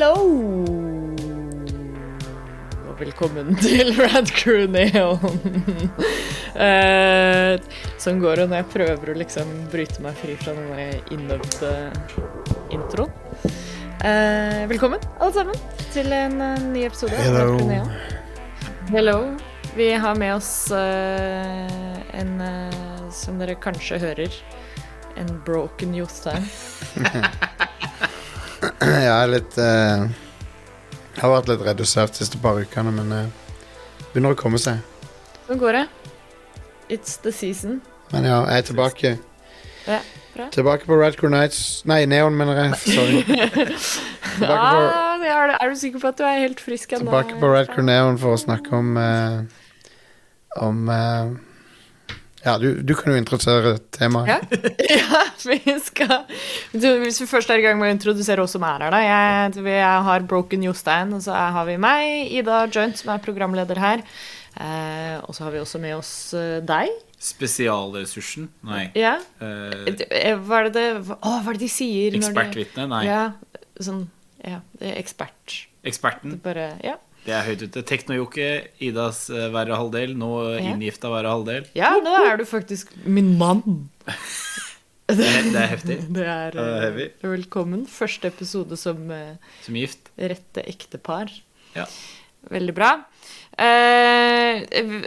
Hello! Og velkommen til Rad Crew Neon. Eh, som går det når jeg prøver å liksom bryte meg fri fra denne innøvde introen. Eh, velkommen, alle sammen, til en eh, ny episode av Hello. Rad Crew Neon. Hello. Vi har med oss eh, en, eh, som dere kanskje hører, en broken Jostein. Jeg er litt eh, Jeg har vært litt redusert de siste par ukene, men uh, begynner å komme seg. Sånn går det. It's the season. Men ja, jeg er tilbake. Ja, bra. Tilbake på Red Core Nights Nei, Neon, mener jeg. Sorry. Tilbake på, det er, er du sikker på at du er helt frisk ennå? tilbake på Red Core Neon for å snakke om eh, Om eh, Ja, du, du kan jo introdusere temaet. Ja. ja, vi skal du, Hvis vi først er i gang med å introdusere oss som er her, da. Jeg, vi- jeg har Broken Jostein, og så har vi meg, Ida Joint, som er programleder her. Eh, og så har vi også med oss eh, deg. Spesialressursen? Nei. Ja. Eh, Eh, Hva er det hva, Å, hva er det de sier? Ekspertvitne? Nei. Ja, sånn Ja, det er ekspert. Eksperten? Bare Ja. Det er høyt ute. Teknojokke, Idas eh, verre halvdel. Nå Ja. inngifta verre halvdel. ja, nå er du faktisk min mann. Det er, det er heftig. Det er, det er eh, velkommen. Første episode som eh, Som gift. rette ektepar. Ja. Veldig bra. Eh,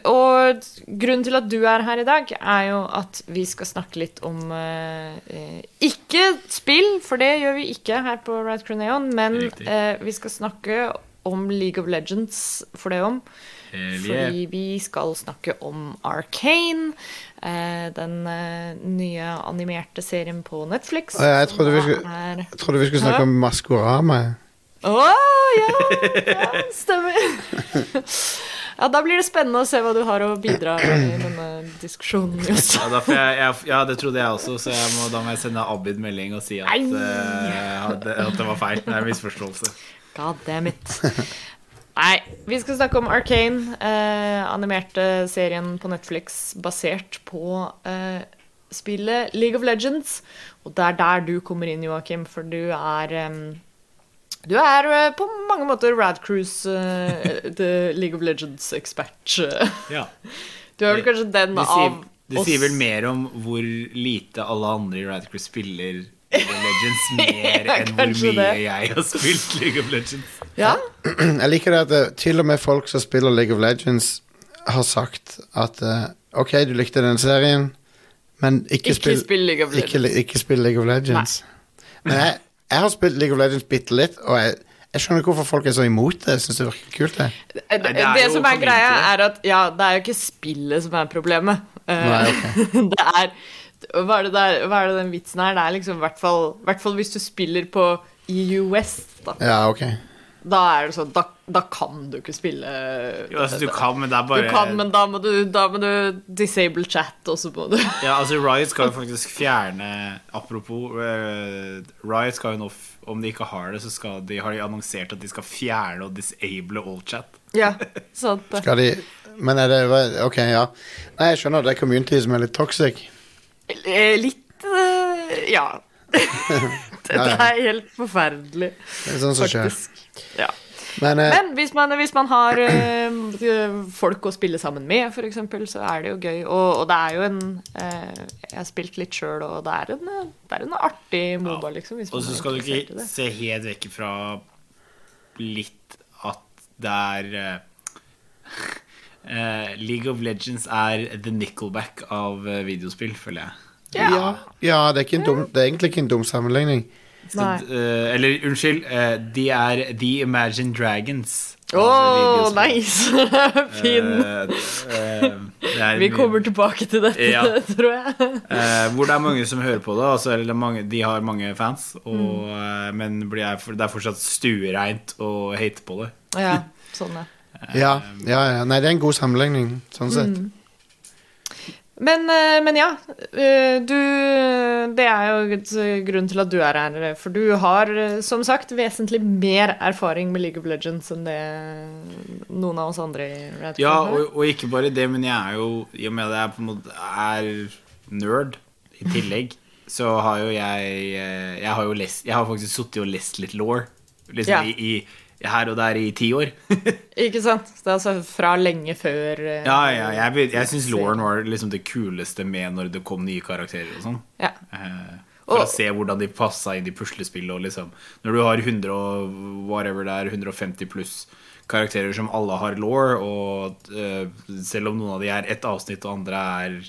og grunnen til at du er her i dag, er jo at vi skal snakke litt om eh, eh, Ikke spill, for det gjør vi ikke her på Right Croneon, men eh, vi skal snakke om League of Legends for det om. Yeah. Fordi vi skal snakke om Arcane, eh, den eh, nye animerte serien på Netflix. Ja, jeg trodde vi skulle- er Jeg trodde vi skulle snakke om Maskorama. Å, ja! ja! Stemmer. Ja, da blir det spennende å se hva du har å bidra med i denne diskusjonen. Ja, jeg, jeg, ja, det trodde jeg også, så jeg må, da må jeg sende Abid melding og si at, eh, at, det, at det var feil. Det er en misforståelse. God damn it. Nei, vi skal snakke om Arcane, eh, animerte serien på Netflix basert på eh, spillet League of Legends. Og det er der du kommer inn, Joakim, for du er em, Du er eh, på mange måter Radcruise, uh, the League of Legends-ekspert. Ja. Du er vel kanskje den Det sier, av det oss sier vel mer om hvor lite alle andre i Radcruise spiller League of Legends, mer Ja, enn hvor mye det. jeg har spilt League of Legends. Ja? Jeg liker det at eh, til og med folk som spiller League of Legends, har sagt at eh, OK, du likte den serien, men ikke, Ikke spill, spill League of ikke, Legends. li- ikke spill League of Legends. Men jeg, jeg har spilt League of Legends bitte litt, og jeg, jeg skjønner ikke hvorfor folk er så imot det. Jeg synes det virker kult. Det. Det, det det som er greia, er at ja, det er jo ikke spillet som er problemet. Eh, Nei, okay. det er hva er det, der, hva er det den vitsen her? Det er liksom i hvert fall, hvert fall hvis du spiller på EU West, da. Ja, ok. Da er det sånn, da, da kan du ikke spille Jo, altså, du kan, men det er bare Du kan, men da må du, da må du disable chat, og så må du Ja, altså Riot skal jo faktisk fjerne Apropos eh, Riot skal jo nå, om de ikke har det, så skal de, har de annonsert at de skal fjerne og disable all chat. Ja, sant det. Skal de Men er det Ok, ja. Nei, jeg skjønner. Det er community som er litt toxic. Eh, Litt eh, Ja. det, Ja, ja. er helt forferdelig, Det er sånn som skjer. Ja. Men, eh, Men hvis man, hvis man har eh, folk å spille sammen med, eksempel, så er det jo gøy. Og, og det er jo en eh, Jeg har spilt litt sjøl, og det er en, det er en artig Moba, liksom. Hvis Og så skal du ikke se helt vekk fra litt at det er eh, eh, League of Legends er the nickelback av eh, videospill, føler jeg. ja, ja det, er ikke en dum, det er egentlig ikke en dum sammenligning. Så, eh, eller unnskyld, uh, de er The Imagine Dragons. videospill. nice! fin. Er Vi kommer tilbake til dette, Ja. tror jeg. Eh, hvor det er mange som hører på det. Altså, eller mange, de har mange fans, og, Mm. men blir, det er fortsatt stuereint å hate på det. Ja, sånn ja. Ja, ja, ja. Nei, det er en god sammenligning, sånn sett. Mm. Men, eh, men ja, eh, du Det er jo et grunn til at du er her. For du har, eh, som sagt, vesentlig mer erfaring med League of Legends enn det noen av oss andre i Radcliffe Ja, og, og ikke bare det, men jeg er jo I og med at jeg på en måte er nerd i tillegg, så har jo jeg eh, Jeg har jo lest Jeg har faktisk sittet og lest litt law. liksom Ja. i, i, her og der i ti år. Ikke sant? Det er altså fra lenge før uh, ja, ja, jeg, jeg syns Lauren var liksom det kuleste med når det kom nye karakterer og sånn. Ja. Uh, For Og- å se hvordan de passa inn i puslespillet. Og liksom, når du har 100 og whatever det er, 150 pluss karakterer som alle har law, og uh, selv om noen av de er ett avsnitt, og andre er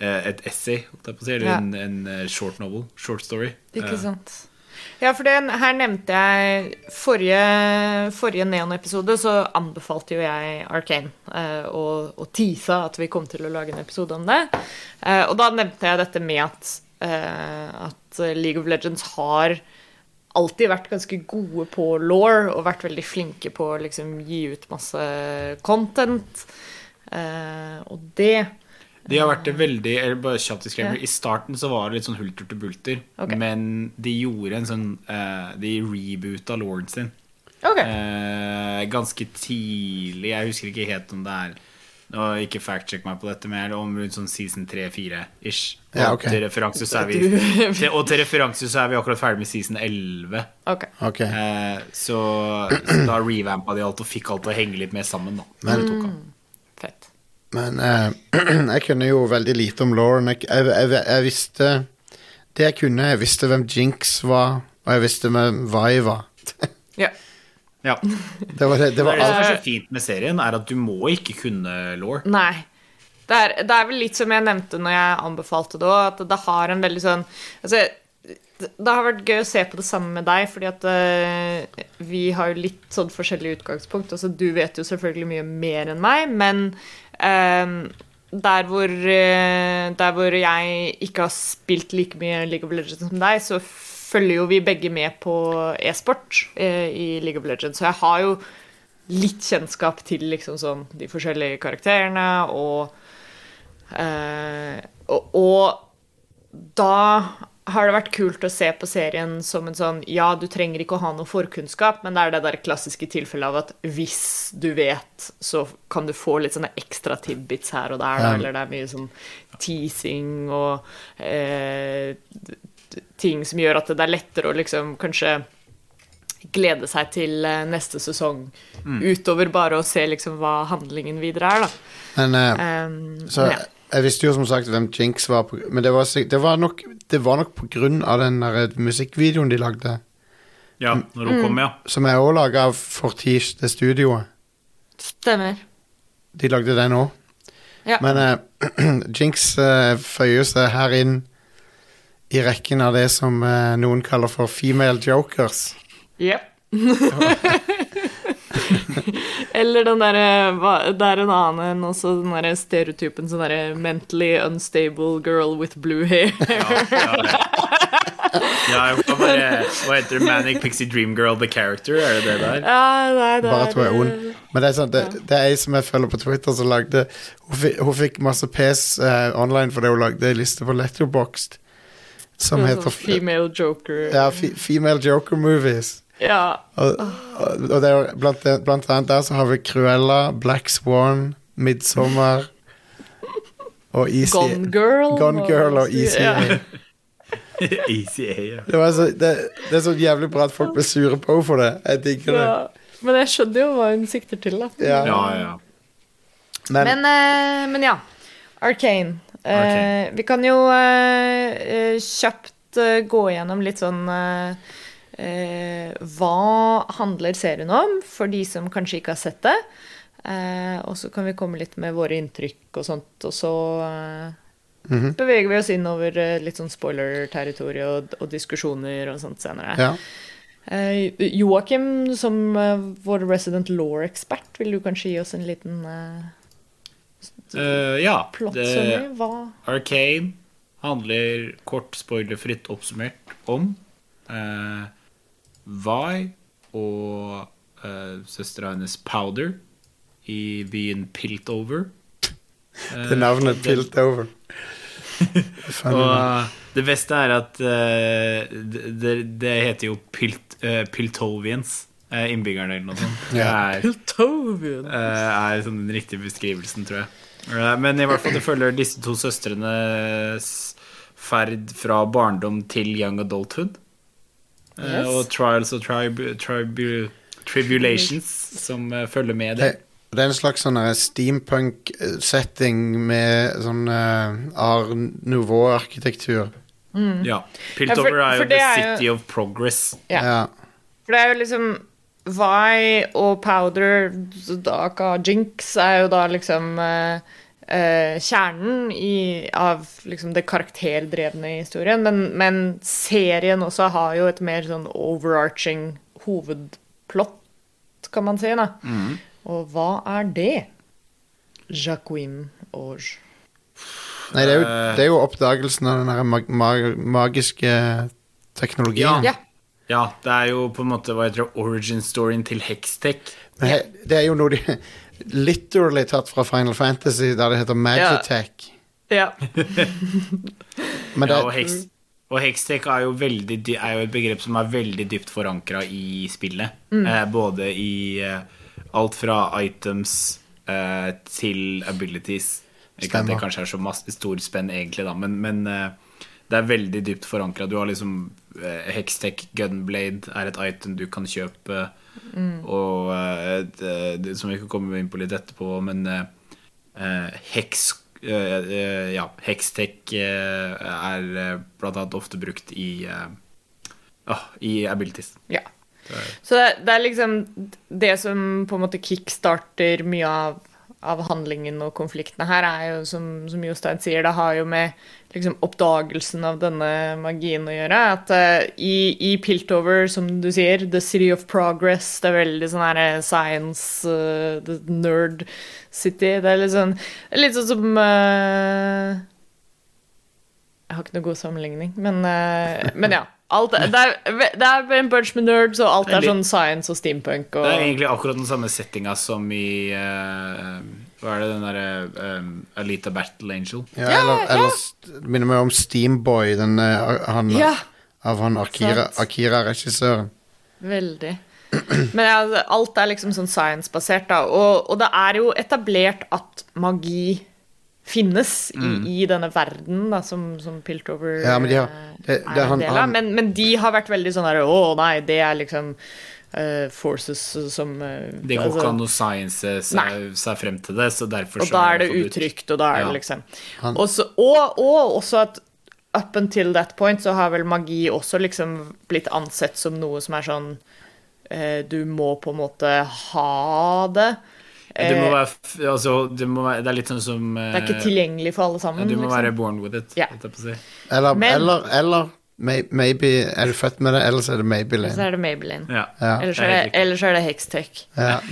et essay, eller Ja. en, en short novel, short story. Ikke sant. Ja, for det, her nevnte jeg Forrige, forrige Neon-episode så anbefalte jo jeg Arkane eh, og, og teasa at vi kom til å lage en episode om det. Eh, og da nevnte jeg dette med at, eh, at League of Legends har alltid vært ganske gode på law og vært veldig flinke på å liksom gi ut masse content. Eh, og det De har vært veldig eller bare kjapt disclaimer, Ja. I starten så var det litt sånn hulter til bulter, Okay. men de gjorde en sånn uh, De reboota Lorden sin. Okay. Uh, ganske tidlig. Jeg husker ikke helt om det er og Ikke fact-check meg på dette, men er om rundt sånn season 3-4-ish. Og, Ja, okay. til referanse så er vi, til, og til referanse så er vi akkurat ferdig med season 11. ok. Okay. Eh, så, så da revampa de alt og fikk alt til å henge litt mer sammen. Da. Men- Det tok av. Fett. Men eh, jeg kunne jo veldig lite om Lauren. Jeg, jeg, jeg, jeg visste Det jeg kunne, jeg visste hvem Jinx var, og jeg visste hvem Vi var. Ja. Ja. Det var det. det, Det var er det som er så fint med serien, er at du må ikke kunne law. Nei. Det er, det er vel litt som jeg nevnte når jeg anbefalte det òg, at det har en veldig sånn altså, det har vært gøy å se på det samme med deg, fordi at uh, vi har jo litt sånn forskjellig utgangspunkt. Altså, du vet jo selvfølgelig mye mer enn meg, men uh, der, hvor, uh, der hvor jeg ikke har spilt like mye League of Legends som deg, så følger jo vi begge med på e-sport i League of Legends. Så jeg har jo litt kjennskap til liksom sånn de forskjellige karakterene og og, og da har det vært kult å se på serien som en sånn Ja, du trenger ikke å ha noe forkunnskap, men det er det der klassiske tilfellet av at hvis du vet, så kan du få litt sånne ekstra tidbits her og der, eller det er mye sånn teasing og eh, ting som gjør at det er lettere å liksom kanskje glede seg til eh, neste sesong, utover bare å se liksom hva handlingen videre er, da. Men eh, Um, så men ja. Jeg visste jo som sagt hvem Jinx var, på, men det var, sik- det var nok Det var nok på grunn av den der eh, musikkvideoen de lagde, Ja, når hun kom, ja. som er også laga av Fortiche, det studioet. Stemmer. De lagde den òg. Ja. Men eh, Jinx eh, føyer seg her inn i rekken av det som eh, noen kaller for female jokers. Yep. Eller den derre Det er en annen en også, den derre stereotypen sånn derre mentally unstable girl with blue hair. Ja, ja, ja. ja bare, hva heter det? Manic Pixie Dream Girl The Character? Er det det der? ja, nei, det Bare at hun er ond. Men det er, sånn, det, det er ei som jeg følger på Twitter, som lagde Hun, fikk- hun fikk masse pes uh, online fordi hun lagde ei liste på Letterboxd som sånn heter female joker. ja, fe Female Joker Movies. Ja. Og, og, det er, blant, blant annet der så har vi Cruella, Black Swan, Midsommar og Easy Gone Girl. Gone Girl og Easy Ja. A. Ja. Det, var så, det, det er så jævlig bra at folk blir sure på henne for det. Jeg digger det. Ja. Men jeg skjønner jo hva hun sikter til, da. Ja. Ja, ja. Men, Men, uh, men ja. Arcane. Eh, Arcane. vi kan jo eh, kjapt gå gjennom litt sånn eh, Hva handler serien om, for de som kanskje ikke har sett det? Eh, og så kan vi komme litt med våre inntrykk og sånt, og så eh, Mhm. beveger vi oss innover eh, litt sånn spoiler-territorium og, og diskusjoner og sånt senere. ja. Eh, Joakim, som eh, vår resident law-ekspert, vil du kanskje gi oss en liten uh, Eh, ja. Det, Arcane handler kort spoilerfritt oppsummert om eh, Vi og uh, søstera hennes Powder i byen Piltover. Eh, Det navnet det- pilt over. Og eh, det beste er at eh, det, det, det heter jo Pilt, uh, Piltovians, uh, innbyggerne eller noe sånt. Det Ja. er, Piltovian. eh, er sånn den riktige beskrivelsen, tror jeg. Eh, men i hvert fall det følger disse to søstrenes ferd fra barndom til young adulthood. Eh, Yes. og trials og tribu, tribu, tribulations som eh, følger med det. Det, det er en slags sånn steampunk-setting med sånn uh, Art Nouveau-arkitektur. Ja. Ja, Piltover for- er jo The city jo- of Progress. Ja. Ja. For det er jo liksom Vi og Powder, Daka Jinx, er jo da liksom eh, eh, kjernen i, av liksom det karakterdrevne i historien. Men, men serien også har jo et mer sånn overarching hovedplott, kan man si. da. Og hva er det? Jacqueline Auge. Nei, det er, jo, Eh. det er jo oppdagelsen av den her mag mag magiske teknologien. Ja. Ja, det er jo på en måte hva heter det, origin-storyen til Hextech. Men det er jo noe de literally tatt fra Final Fantasy, der det heter Magitech. Ja. Men det, Ja, og, Hex, og Hextech er jo, veldig, er jo et begrep som er veldig dypt forankra i spillet. Eh, både i eh, alt fra items eh, til abilities. Ikke at det kanskje er så masse stor spenn egentlig, da, men, men eh, det er veldig dypt forankra. Du har liksom eh, Hextech Gunblade er et item du kan kjøpe, og eh, det, det, som vi kan komme inn på litt etterpå, men eh, eh, eh, eh, Ja, Hextech eh, er eh, blant annet ofte brukt i eh, ah, I abilities. Ja. Så det, det er liksom Det som på en måte kickstarter mye av, av handlingen og konfliktene her, er jo som, som Jostein sier, det har jo med liksom oppdagelsen av denne magien å gjøre. At uh, i, i Piltover, som du sier, The City of Progress, det er veldig sånn her eh, science, uh, the nerd city. Det er litt sånn, litt sånn som uh, Jeg har ikke noe god sammenligning, men, men ja. Alt, det, er, det er en bunch med nerds, og alt er sånn science og steampunk. Og, Det er egentlig akkurat den samme settinga som i Hva er det, den derre um, Alita Battle Angel? ja, eller, ja, ja. eller minner meg om Steamboy, den, eh, han, Ja. av han Akira-regissøren. Akira-regissøren. Veldig. Men ja, alt er liksom sånn science-basert, da. Og, og det er jo etablert at magi finnes i, i denne verden da, som, som Piltover Mm. Ja, men de har- eh, det- det er han- en del av. Men, men de har vært veldig sånn herre Å nei, det er liksom eh, forces som uh, Det går altså- ikke an å science seg, seg frem til det, så derfor Og da er det utrygt, og da er Ja. det liksom også, og, og, og også at up until that point så har vel magi også liksom blitt ansett som noe som er sånn uh, Du må på en måte ha det. Det må være, altså, det, må være, det er litt sånn som det er ikke tilgjengelig for alle sammen. Du må liksom. være born with it. Yeah. jeg på å si. Eller, Men- eller, eller may, maybe er du født med det, eller så er det Så Maybelline. er det Maybelline. Ja. Ja. Ellers så er det, ellers er det Hextech. Ja,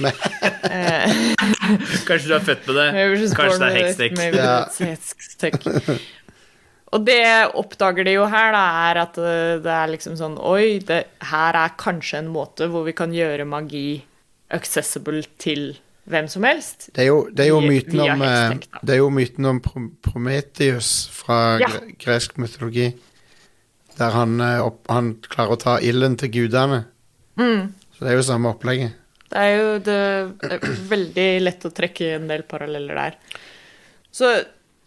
Kanskje du er født med det? Kanskje det er Hextech. Ja. Hextech. Og det oppdager de jo her, da, er at eh, det er liksom sånn Oi, det her er kanskje en måte hvor vi kan gjøre magi accessible til hvem som helst. det er jo, det er jo myten om eh, Hextech. Det er jo myten om Prometheus fra Ja. gresk mytologi. Der han, eh, opp, han klarer å ta ilden til gudene. Mm. Så det er jo samme opplegget. Det er jo det, det er veldig lett å trekke en del paralleller der. Så,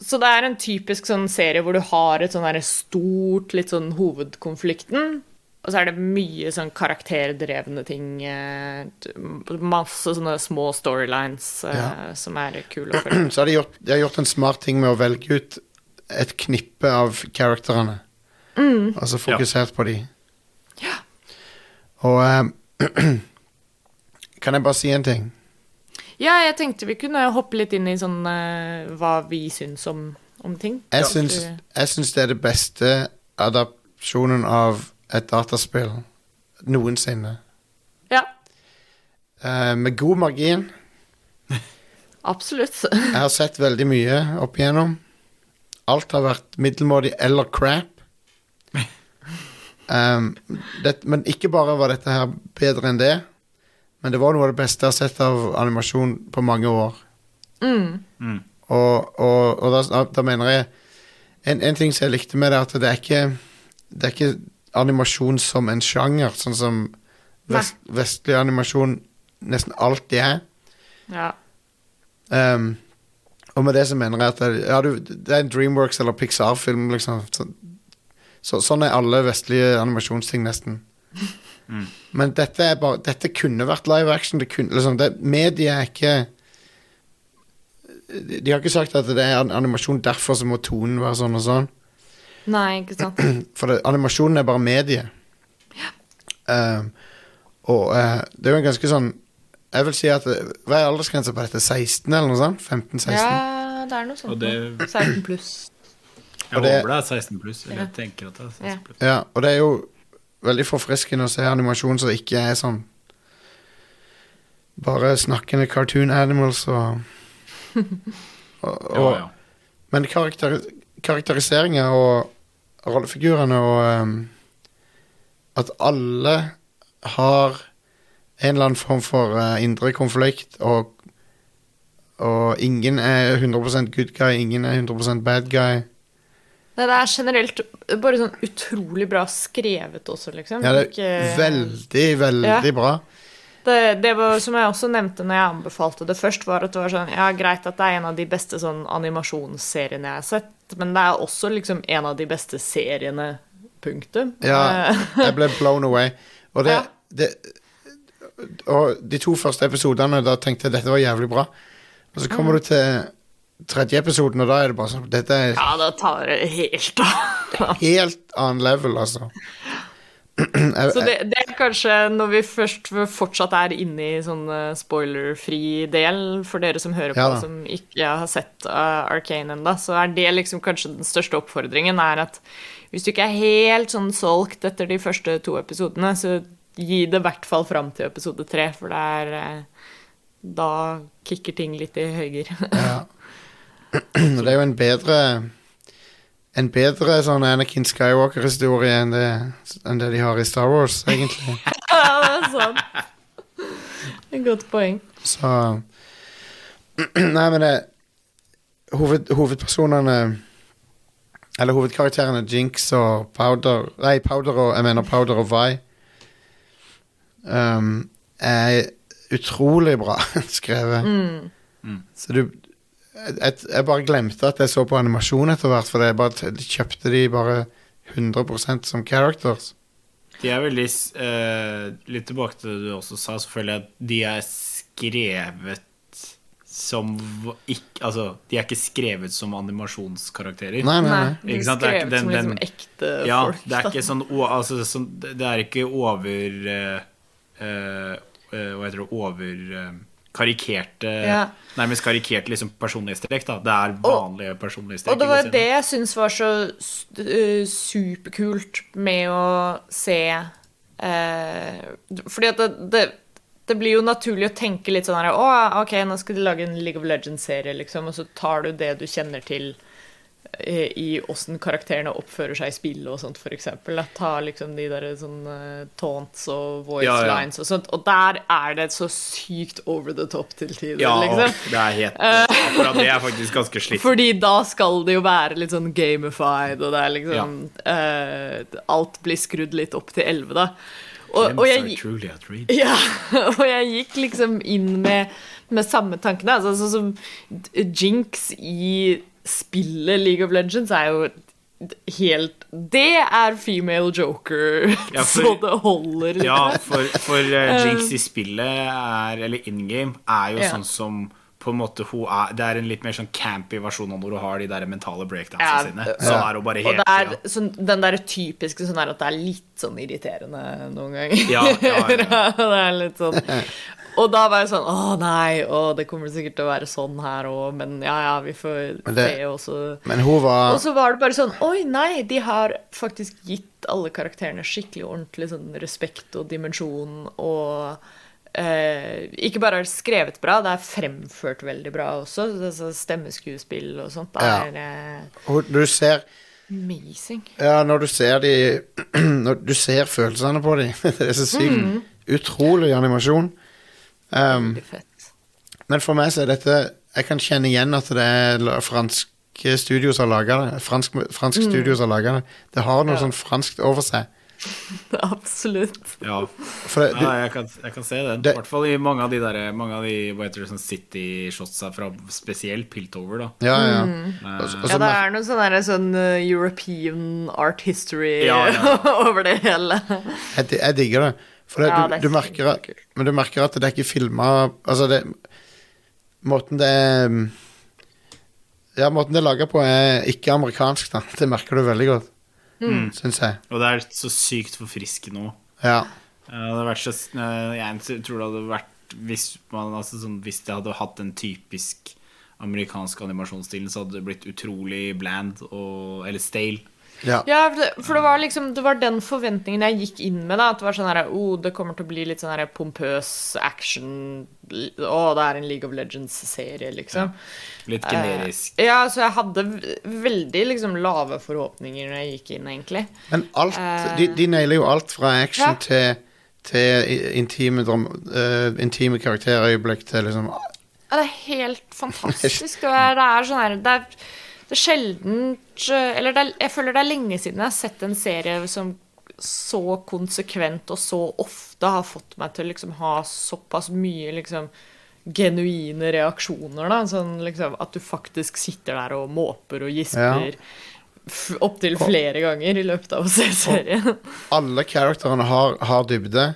så det er en typisk sånn serie hvor du har et sånn stort, litt sånn hovedkonflikten, og så er det mye sånn karakterdrevne ting. eh, Masse sånne små storylines eh, Ja. som er kule å følge. Så har de gjort, de har gjort en smart ting med å velge ut et knippe av karakterene. Mm. Altså så fokusert på de. Ja. Og um, Kan jeg bare si en ting? Ja, jeg tenkte vi kunne hoppe litt inn i sånn uh, hva vi syns om, om ting. Jeg Ja. syns, jeg syns det er det beste adapsjonen av et dataspill noensinne. Ja, Uh, med god margin. absolutt. Jeg har sett veldig mye opp igjennom. Alt har vært middelmådig eller crap. Um, det, men ikke bare var dette her bedre enn det, men det var noe av det beste jeg har sett av animasjon på mange år. Mm. Og, og, og da, da mener jeg en, en ting som jeg likte med det, er at det er ikke Det er ikke animasjon som en sjanger, sånn som vest, vestlig animasjon nesten alltid er. Ja. Um, og med det så mener jeg at det, ja, du, det er en Dreamworks eller Pixar-film, liksom. Så, så, sånn er alle vestlige animasjonsting, nesten. Men dette er bare Dette kunne vært live action. Det kunne, liksom, det, media er ikke de, de har ikke sagt at det er animasjon, derfor så må tonen være sånn og sånn. Nei, ikke sant. For det, animasjonen er bare medie. Um, og uh, det er jo en ganske sånn Jeg vil si at Hva er aldersgrensa på dette? 16, eller noe sånt? 15-16? Ja, det er noe sånt. Og det, 16 pluss. Jeg det- håper det er 16 pluss. Eller Ja. jeg tenker at det er 16 Ja. pluss. Ja, og det er jo veldig forfriskende å se animasjon som ikke er sånn Bare snakkende cartoon animals og, og, og Ja, ja. Men karakter, karakteriseringer og rollefigurene og um, At alle har en eller annen form for uh, indre konflikt, og, og ingen er 100% good guy, ingen er 100% bad guy. Nei, det er generelt bare sånn utrolig bra skrevet også, liksom. Ja, det er Ikke- veldig, veldig Ja. bra. Det, det var, som jeg også nevnte når jeg anbefalte det først, var at det var sånn Ja, greit at det er en av de beste sånn animasjonsseriene jeg har sett, men det er også liksom en av de beste seriene, punktum. Ja, Eh, jeg ble blown away. Og, det, Ja. det, og de to første episodene, da tenkte jeg dette var jævlig bra. Og så kommer du til tredje episoden, og da er det bare sånn Dette er ja, da tar det helt av. helt annen level, altså. Så det, det er kanskje når vi først fortsatt er inne i sånn spoilerfri spoiler-fri del, for dere som hører på Ja som ikke har sett uh, Arcane ennå, så er det liksom kanskje den største oppfordringen, er at hvis du ikke er helt sånn solgt etter de første to episodene, så gi det i hvert fall fram til episode tre, for det er uh, Da kicker ting litt i høyger. ja. det er jo en bedre En bedre sånn Anakin Skywalker-historie enn, det- enn det de har i Star Wars, egentlig. ja, det er sant. Et godt poeng. Så Nei, men det hoved, Hovedpersonene Eller hovedkarakterene Jinx og Powder Nei, Powder og Jeg mener Powder og Vi um, er utrolig bra skrevet. Mm. Så du jeg, jeg bare glemte at jeg så på animasjon etter hvert, for jeg bare, de kjøpte de bare 100% som characters. De er veldig uh, Litt tilbake til det du også sa, selvfølgelig, at de er skrevet som ikke, Altså, de er ikke skrevet som animasjonskarakterer. Nei, nei, Nei, De er skrevet den, det er skrevet som liksom ekte Ja, folk. det er da. ikke sånn altså, sånn, Det er ikke over uh, eh, eh, Hva heter det Over karikerte Ja. Nærmest karikerte liksom personlighetstrekk. da Det er vanlige personlighetstrekk. Og det var det jeg syns var så øh, superkult med å se eh, Fordi at det, det, det blir jo naturlig å tenke litt sånn her Å, OK, nå skal de lage en League of Legends-serie, liksom, og så tar du det du kjenner til eh, i åssen karakterene oppfører seg i spillet og sånt. Da. Ta liksom de der sånn eh, taunts og voice Ja, ja. lines og sånt. Og der er det så sykt over the top til tider, Ja, liksom. det er helt Akkurat det er faktisk ganske slitt. Fordi da skal det jo være litt sånn gamified, og det er liksom uh, Alt blir skrudd litt opp til 11, da. Og, og, jeg, ja, og jeg gikk liksom inn med, med samme tankene. Altså, sånn som Jinx i spillet League of Legends er jo helt Det er female joker, Ja, for- så det holder. Ja, for, for uh, Jinx i spillet er, eller in game, er jo Ja. sånn som på en måte hun er, Det er en litt mer sånn campy versjon av når hun har de der mentale breakdansene Ja, sine. Så er hun bare Og helt det er ja. sånn, den der typiske sånn er at det er litt sånn irriterende noen ganger. Ja, ja, ja. det er litt sånn Og da var jeg sånn Å nei, å, det kommer sikkert til å være sånn her òg, men ja ja, vi får det- se også. Men hun var Og så var det bare sånn Oi, nei, de har faktisk gitt alle karakterene skikkelig ordentlig sånn respekt og dimensjon og eh, ikke bare er det skrevet bra, det er fremført veldig bra også. Stemmeskuespill og sånt. Det Ja. er eh, Du ser amazing. Ja, når du ser de Når du ser følelsene på dem. Det er så sykt utrolig animasjon. Um, men for meg så er dette Jeg kan kjenne igjen at det er franske studios som har laga det. Fransk, fransk mm. studios har laga det. Det har noe Ja. sånn franskt over seg. Absolutt. ja. For det, du, ja jeg, kan, jeg kan se den. Det- I hvert fall i mange av de der Mange av de hva heter det, sånn City-shotsa fra spesielt Piltover, da. ja, ja. Mm. Også, også, Ja, det er noe sånn der, sånn uh, European art history Ja, ja. over det hele. jeg, jeg digger det. For det, Ja, du, det du merker at, men du merker at det er ikke filma Altså, det Måten det er mm, Ja, måten det er laga på, er ikke amerikansk, da. Det merker du veldig godt, Mm. syns jeg. Og det er så sykt forfriskende òg. Ja. Det vært så eh, Jeg tror det hadde vært hvis, man, altså sånn, hvis det hadde hatt en typisk amerikansk animasjonsstil, så hadde det blitt utrolig bland og Eller stale. Ja. Ja, for det, for det var liksom Det var den forventningen jeg gikk inn med. da At det var sånn her oh, Det kommer til å bli litt sånn her pompøs action. Å, det er en League of Legends-serie, liksom. Litt generisk. Eh, ja, så jeg hadde veldig liksom lave forhåpninger når jeg gikk inn, egentlig. Men alt Eh. de, de nailer jo alt fra action Ja. til, til intime, dram, uh, intime karakterøyeblikk til liksom Ja, det er helt fantastisk. Det er, det er sånn her Det er, det er sjelden Eller det er, jeg føler det er lenge siden jeg har sett en serie som så konsekvent og så ofte har fått meg til å liksom ha såpass mye liksom genuine reaksjoner, da. Sånn liksom at du faktisk sitter der og måper og gisper Ja. opptil flere ganger i løpet av å se serien. Alle karakterene har, har dybde.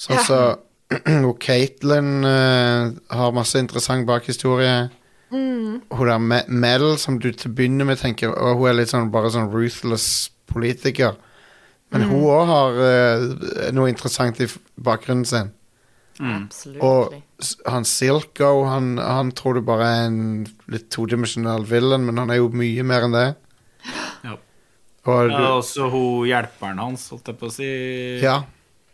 Sånn som så og Caitlyn uh, har masse interessant bakhistorie. Mm. Hun der Me- Mel, som du til å begynne med tenker og Hun er litt sånn bare sånn ruthless politiker. Men Mm. hun òg har uh, noe interessant i bakgrunnen sin. Absolutt. Og han Silko, han, han tror du bare er en litt todimensjonal villain, men han er jo mye mer enn det. Ja. Og Ja, også hun hjelperen hans, holdt jeg på å si. ja.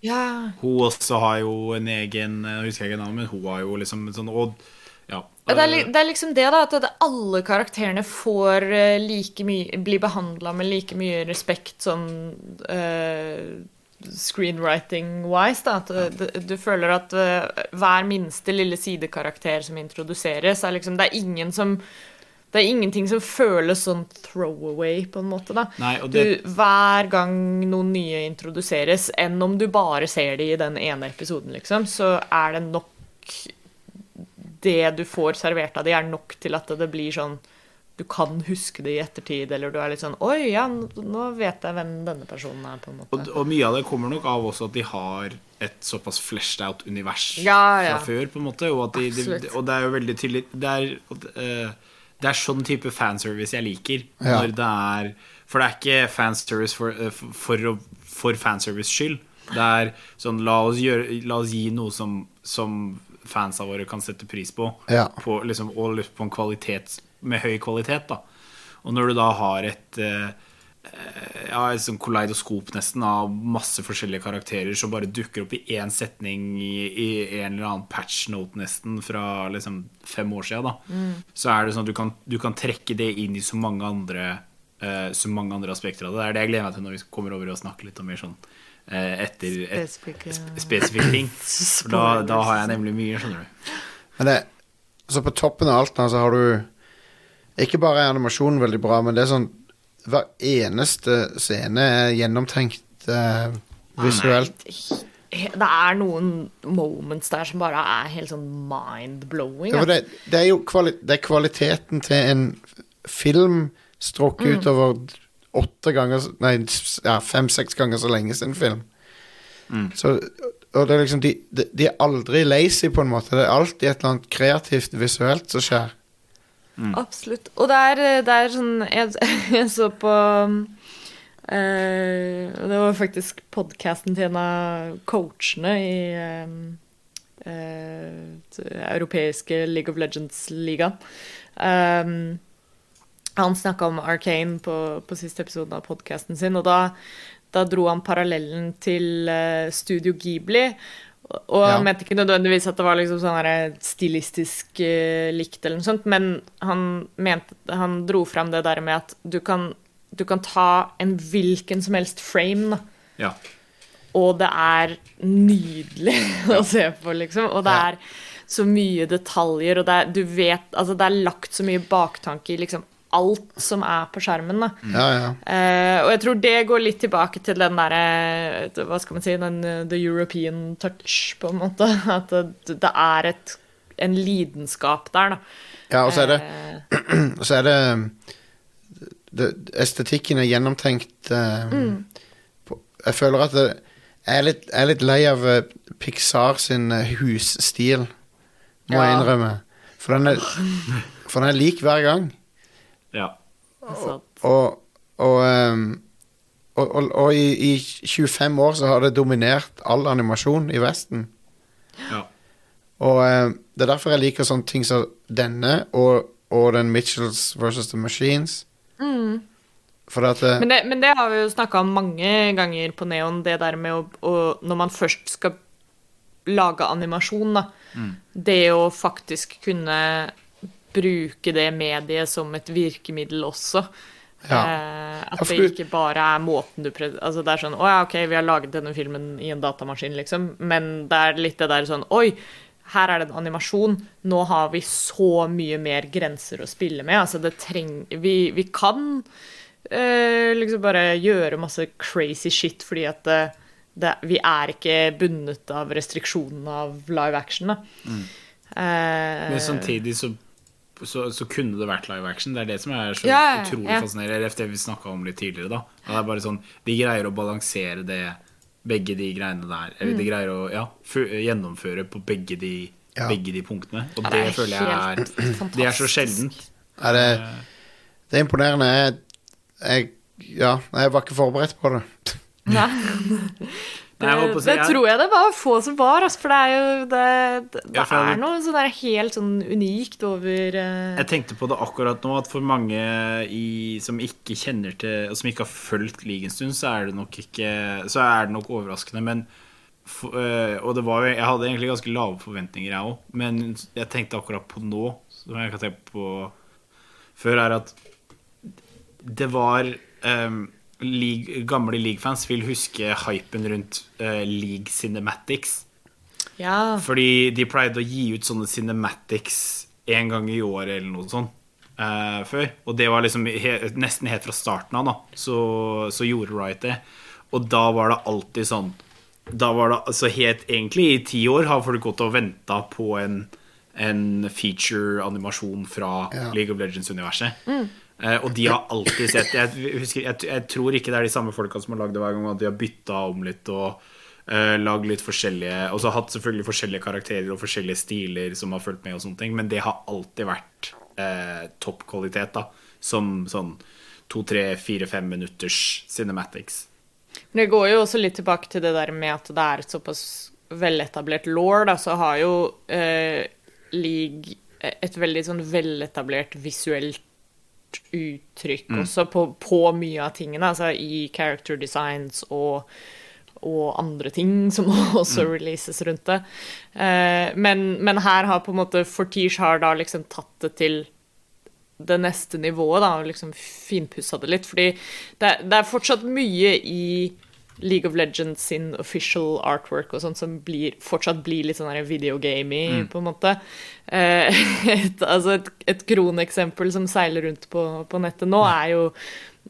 Ja. Hun også har jo en egen Jeg husker ikke navnet, men hun har jo liksom en sånn Og ja. Det, er, det er liksom det, da. At alle karakterene får eh, like mye Blir behandla med like mye respekt som uh, Screenwriting-wise, da. At eh, du, du føler at uh, hver minste lille sidekarakter som introduseres, er liksom Det er ingen som det er ingenting som føles sånn throwaway, på en måte. da. Nei, og du, hver gang noen nye introduseres, enn om du bare ser de i den ene episoden, liksom, så er det nok Det du får servert av de, er nok til at det blir sånn Du kan huske det i ettertid, eller du er litt sånn Oi, ja, nå vet jeg hvem denne personen er, på en måte. Og, og mye av det kommer nok av også at de har et såpass fleshed out univers Ja, ja. fra før, på en måte. Og, at de, de, og det er jo veldig tydelig Det er, uh, det er sånn type fanservice jeg liker. Ja. Når det er For det er ikke fanservice for, uh, for, for, for fanservice skyld. Det er sånn La oss, gjøre, la oss gi noe som, som fansa våre kan sette pris på. Ja. På, liksom, og på en kvalitet med høy kvalitet. Da. Og når du da har et eh, ja, et sånn kaleidoskop nesten av masse forskjellige karakterer som bare dukker opp i én setning i, i en eller annen patchnote nesten fra liksom fem år siden, da. Så er det sånn at du kan, du kan trekke det inn i så mange andre uh, Så mange andre aspekter av det. Det er det jeg gleder meg til når vi kommer over og snakker litt om mer sånn etter et, Spesifikke- ting. For da, da har jeg nemlig mye, skjønner du. Men det, så på toppen av alt nå, så har du Ikke bare er animasjonen veldig bra, men det er sånn Hver eneste scene er gjennomtenkt eh, visuelt. Det er noen moments der som bare er helt sånn mind-blowing. Ja, det, det er jo kvali det er kvaliteten til en film strukket utover åtte ganger Nei, ja, fem-seks ganger så lenge sin film. Så, og det er liksom de, de, de er aldri lazy, på en måte. Det er alltid et eller annet kreativt visuelt som skjer. Absolutt. Og det er, det er sånn Jeg, jeg så på eh, Det var faktisk podkasten til en av coachene i eh, eh, europeiske League of Legends-ligaen. Um, han snakka om Arcane på, på siste episode av podkasten sin, og da, da dro han parallellen til uh, Studio Ghibli. Og Ja. han mente ikke nødvendigvis at det var liksom sånn stilistisk uh, likt, eller noe sånt, men han, mente, han dro fram det der med at du kan, du kan ta en hvilken som helst frame, Ja. og det er nydelig å se på, liksom. Og det er så mye detaljer, og det er, du vet, altså det er lagt så mye baktanke i liksom alt som er på skjermen. da. Ja, ja. Uh, og jeg tror det går litt tilbake til den derre Hva skal man si den, eh, The European touch, på en måte. At det, det er et, en lidenskap der, da. ja og så er det, uh, så er det, det Estetikken er gjennomtenkt eh, på, Jeg føler at det, Jeg er litt, jeg er litt lei av Pixar sin husstil, må jeg innrømme. For den er, for den er lik hver gang. Ja. Og, og, ehm, og, og, og i, i 25 år så har det dominert all animasjon i Vesten. ja. Og ehm, det er derfor jeg liker sånne ting som denne og, og den Mitchells versus The Machines. For at eh, Men det, men det har vi jo snakka om mange ganger på Neon, det der med å, å Når man først skal lage animasjon, da. Det å faktisk kunne bruke det mediet som et virkemiddel også. Ja. Eh, at Ja, det ikke bare er måten du prøver Altså det er sånn Å ja, OK, vi har laget denne filmen i en datamaskin, liksom. Men det er litt det der sånn Oi, her er det en animasjon. Nå har vi så mye mer grenser å spille med. Altså det trenger Vi, vi kan eh, liksom bare gjøre masse crazy shit fordi at det, det, vi er ikke bundet av restriksjonene av live action, da. Eh, Men samtidig så, så, så kunne det vært live action. Det er det som er så Ja, ja, utrolig ja. fascinerende. Eller det vi snakka om litt tidligere, da. Og Det er bare sånn, De greier å balansere det, begge de greiene der. Eller Mm. de greier å ja, gjennomføre på begge de, Ja. begge de punktene. Og Ja, det, det er føler jeg er fantastisk. Det er så sjeldent. er det, det er imponerende. Jeg, jeg, ja, jeg var ikke forberedt på det. Nei. Nei, jeg håper å si, det jeg- tror jeg det var få som var, altså, for det er jo Det, det, det ja, er noe sånn der helt sånn unikt over uh... Jeg tenkte på det akkurat nå, at for mange i, som ikke kjenner til og Som ikke har fulgt League en stund, så er det nok ikke Så er det nok overraskende. Men for, uh, Og det var jo Jeg hadde egentlig ganske lave forventninger, jeg òg. Men jeg tenkte akkurat på nå, som jeg kan tenke på før, er at det var um, league, Gamle League-fans vil huske hypen rundt uh, League Cinematics. Ja. Fordi de pleide å gi ut sånne cinematics en gang i året eller noe sånt uh, før. Og det var liksom he, nesten helt fra starten av, da. Så, så gjorde Riot det. Og da var det alltid sånn Da var det altså helt Egentlig i ti år har folk gått og venta på en, en feature-animasjon fra Ja. League of Legends-universet. Eh, og de har alltid sett jeg, husker, jeg, jeg tror ikke det er de samme folka som har lagd det hver gang, at de har bytta om litt og uh, lagd litt forskjellige Og så hatt selvfølgelig forskjellige karakterer og forskjellige stiler som har fulgt med, og sånne ting men det har alltid vært uh, toppkvalitet, da. Som sånn to, tre, fire, fem minutters cinematics. Men det går jo også litt tilbake til det der med at det er et såpass veletablert law, da, så har jo eh, League et veldig sånn veletablert visuelt uttrykk også på, på mye av tingene, altså i character designs og og andre ting som også releases rundt det. Eh, men, men her har på en måte Fortiche har da liksom tatt det til det neste nivået, da, og liksom finpussa det litt. Fordi det, det er fortsatt mye i League of Legends sin official artwork og sånt som blir, fortsatt blir litt sånn videogamey, mm. på en måte. Eh, et, altså et, et kroneksempel som seiler rundt på, på nettet nå, er jo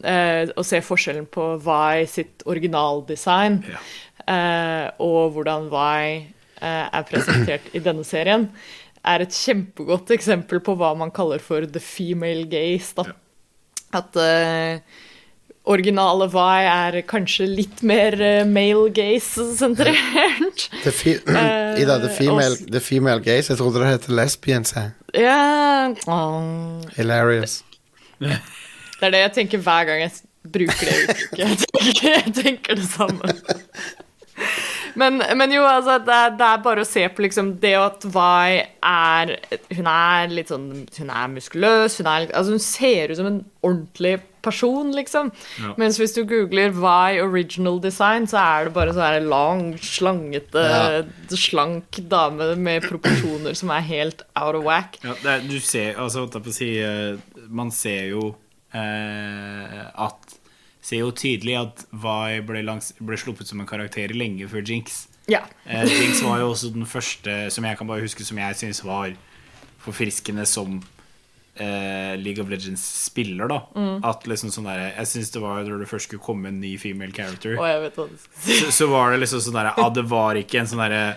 eh, å se forskjellen på Vi sitt originaldesign Ja. eh, og hvordan Vi eh, er presentert i denne serien, er et kjempegodt eksempel på hva man kaller for the female gaze. Da. At eh, originale Vi er kanskje litt mer eh, male gaze-sentrert. The fe Eh, Ida, the female, the female gaze. Jeg trodde det het lesbians. jeg. Oh. Hilarious. Det er det jeg tenker hver gang jeg bruker det uttrykket. Jeg jeg tenker det samme. Men, men jo, altså, det er, det er bare å se på liksom det at Vi er Hun er litt sånn Hun er muskuløs, hun er litt- Altså, hun ser ut som en ordentlig person, liksom. Ja. Mens hvis du googler 'Why original design, så er det bare sånn her lang, slangete, Ja. slank dame med proporsjoner som er helt out of whack. Ja, er, du ser, altså, holdt jeg på å si, eh, man ser jo eh, at Ser jo tydelig at Vi ble, langs, ble sluppet som en karakter lenge før Jinx. Ja. Eh, Jinx var jo også den første som jeg kan bare huske som jeg syns var forfriskende som eh, League of Legends-spiller. da At liksom sånn der, Jeg syns det var når det først skulle komme en ny female character, oh, så, så var det liksom sånn der Ja, det var ikke en sånn derre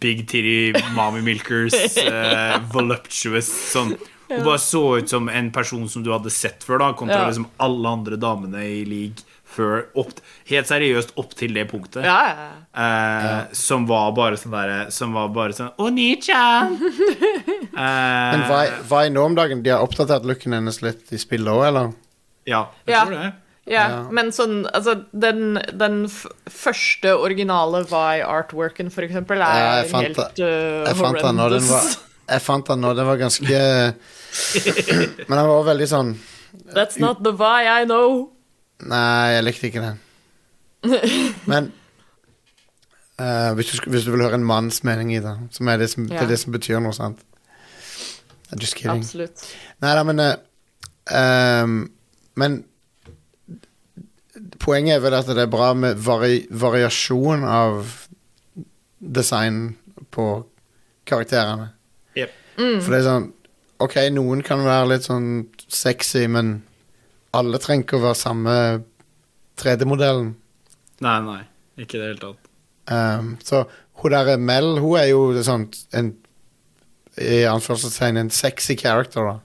Big titty mommy milkers, eh, voluptuous sånn. Hun bare så ut som en person som du hadde sett før, da kontra Ja. liksom alle andre damene i league før opp, Helt seriøst opp til det punktet. Ja, ja, ja. Eh, Som var bare sånn derre Som var bare sånn Oni-chan! eh, Men hva, hva er nå om dagen? De har oppdatert looken hennes litt i spillet òg, eller? Ja, jeg Ja. tror det. Ja, Ja. men sånn Altså, den, den f første originale Vi-artworken, for eksempel, Ja, er jeg fant helt uh, Jeg fant den var, jeg fant den nå. Den var ganske Men den var veldig sånn That's not the Vi I know. Nei, jeg likte ikke den. Men eh, hvis, du, hvis du vil høre en manns mening i det, som er det som, det er det som betyr noe, sant? Just kidding. Absolutt. Nei da, men eh, ehm, Men poenget er vel at det er bra med vari variasjon av design på karakterene. Jep. For det er sånn Ok, noen kan være litt sånn sexy, men alle trenger ikke å være samme 3D-modellen. Nei, nei. Ikke i det hele tatt. Um, så hun der Mel, hun er jo sånn en I anførselstegn en sexy character, da.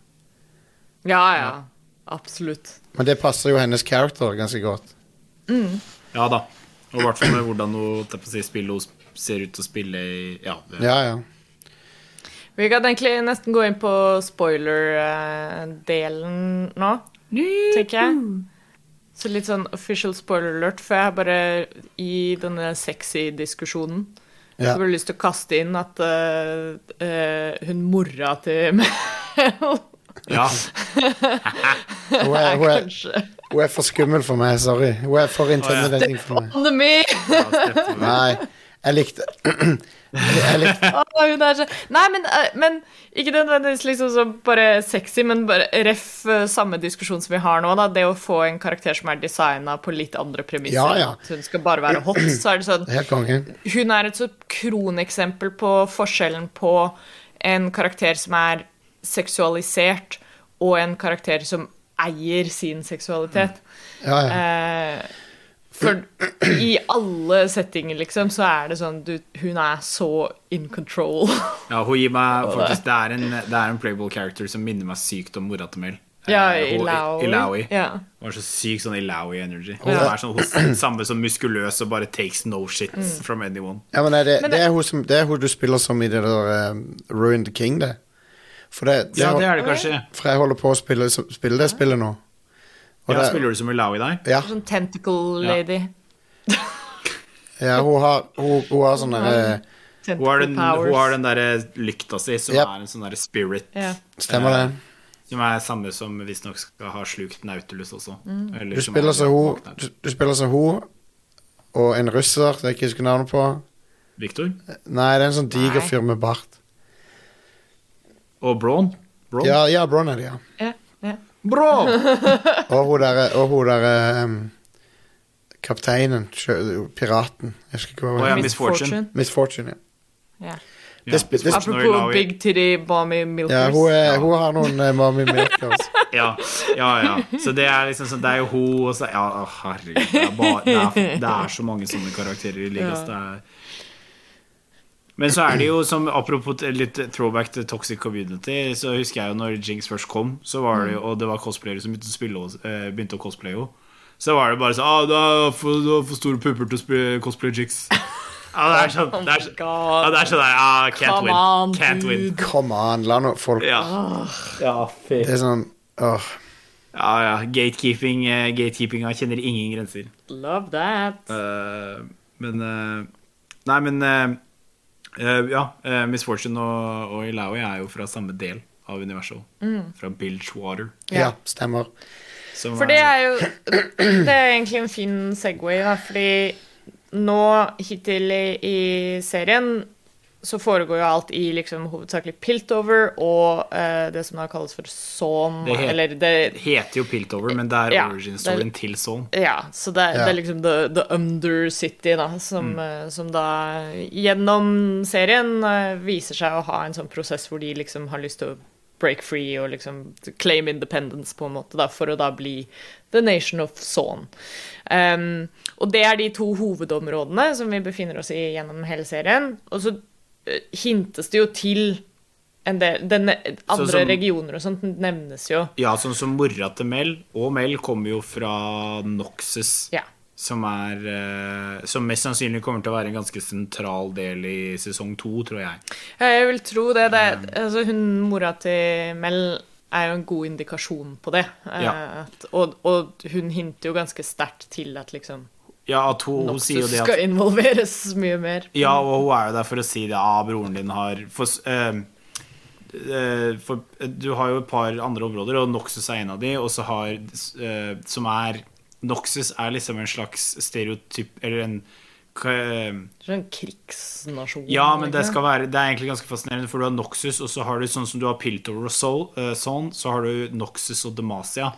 Ja, ja. Absolutt. Men det passer jo hennes character ganske godt. Ja da. Og i hvert fall med hvordan hun på å si, spiller hun ser ut til å spille i Ja. Ja, ja. Vi kan egentlig nesten gå inn på spoiler-delen nå, tenker jeg. Så litt sånn official spoiler alert, for jeg bare i denne sexy diskusjonen ja. så jeg lyst til å kaste inn at uh, uh, hun mora til Mel ja. Hun, er, hun, er, hun er for skummel for meg, sorry. Hun er for intimidating for meg. Pandemi! ja Steffen. Nei, jeg likte Å, hun er så Nei, men, eh, men ikke nødvendigvis liksom så bare sexy, men bare ref eh, samme diskusjon som vi har nå, da. Det å få en karakter som er designa på litt andre premisser. Ja, ja. At hun skal bare være hot. Så er det sånn. Hun er et så kroneksempel på forskjellen på en karakter som er seksualisert, og en karakter som eier sin seksualitet. Ja, ja. Eh, for i alle settinger, liksom, så er det sånn du, Hun er så in control. Ja, hun gir meg faktisk Det er en, det er en playable character som minner meg sykt om mora til Mel. ja, Eh. Ja. Hun har så sykt sånn Ilaoi-energy. Hun ja. er- sånn hun, samme som muskuløs og bare takes no shit from anyone. ja men er det, Men det, er hun som, det er hun du spiller som i det der um, Ruined King, det. For, det, det, Ja, det er det kanskje. for jeg holder på å spille, spille det spillet nå. Og Ja, det- spiller du som Ilaoi der? ja, Sånn tentacle lady. ja, hun har, hun, hun har sånn derre Hun har den, hun har den der lykta si, som Yep. er en sånn der spirit. Ja. Stemmer det? Som er samme som visstnok skal ha slukt Nautilus også. Eller Du spiller er som hun, du, du spiller som hun og en russer som jeg ikke husker navnet på. Victor? Nei, det er en sånn diger fyr med bart. Og Braun? Braun? Ja, ja, Braun er det, ja. Ja, Braun! Og hun der, og hun um, Kapteinen, piraten. Jeg husker ikke hva hun ja. Miss Fortune. Miss Fortune, ja. Ja. Ja, Det det- Apropos big titty mommy milkers. ja hun, er, Ja. hun har noen uh, mommy milkers. Ja, ja, ja. Så det er liksom sånn Det er jo hun og så Ja, herregud. Det er, bare, det, er, det er så mange sånne karakterer i Ligas. Ja. Det er men så er det jo som Apropos litt throwback til Toxic Community, så husker jeg jo når Jinx først kom, så var det jo, og det var cosplayere som begynte å, spille, eh, begynte å cosplaye henne, så var det bare sånn ah, du, har for, 'Du har for store pupper til å spille cosplay Jinx'. Ja, det er sånn Oh det er, my så- God. ja, det er sånn der ah, Can't Come win. on, Can't win. Come on, la nå folk Ja. ja, fy. Det er sånn åh. Ja, ja. Gatekeeping, uh, gatekeepinga kjenner ingen grenser. Love that. Uh, men uh, Nei, men Ja. eh, Miss Fortune og, og Ilaoi er jo fra samme del av universet. Fra Bilgewater. Ja, Ja. stemmer. som For det er jo Det er egentlig en fin Segway, da, fordi nå hittil i, i serien så foregår jo alt i liksom hovedsakelig Piltover og eh, det som da kalles for Sawn, Det het- eller det heter jo Piltover, men det er Ja, origin-storyen til Sawn. Ja, så det, Ja. det er liksom the, the Undercity, da, som, eh, som da gjennom serien eh, viser seg å ha en sånn prosess hvor de liksom har lyst til å break free og liksom claim independence, på en måte, da, for å da bli the nation of Sawn. Um, og det er de to hovedområdene som vi befinner oss i gjennom hele serien. Og så eh, hintes det jo til en del den, Andre som- regioner og sånt nevnes jo. Ja, sånn som mora til Mel, og Mel kommer jo fra Noxus. Ja. Som er eh, Som mest sannsynlig kommer til å være en ganske sentral del i sesong to, tror jeg. Ja, Jeg vil tro det. det altså hun, mora til Mel er jo en god indikasjon på det. Eh, Ja. At, og, og hun hinter jo ganske sterkt til at liksom Ja, at hun, hun sier jo det at skal involveres mye mer. Ja, og hun er jo der for å si det. Ja, broren din har For, uh, uh, for eh, du har jo et par andre områder, og Noxus er en av de, og så har eh, Som er Noxus er liksom en slags stereotyp Eller en Sånn krigsnasjon. Ja, men det være Det er egentlig ganske fascinerende, for du har Noxus, og så har du sånn som du har Piltover og Soul, sånn, så har du Noxus og Demacia.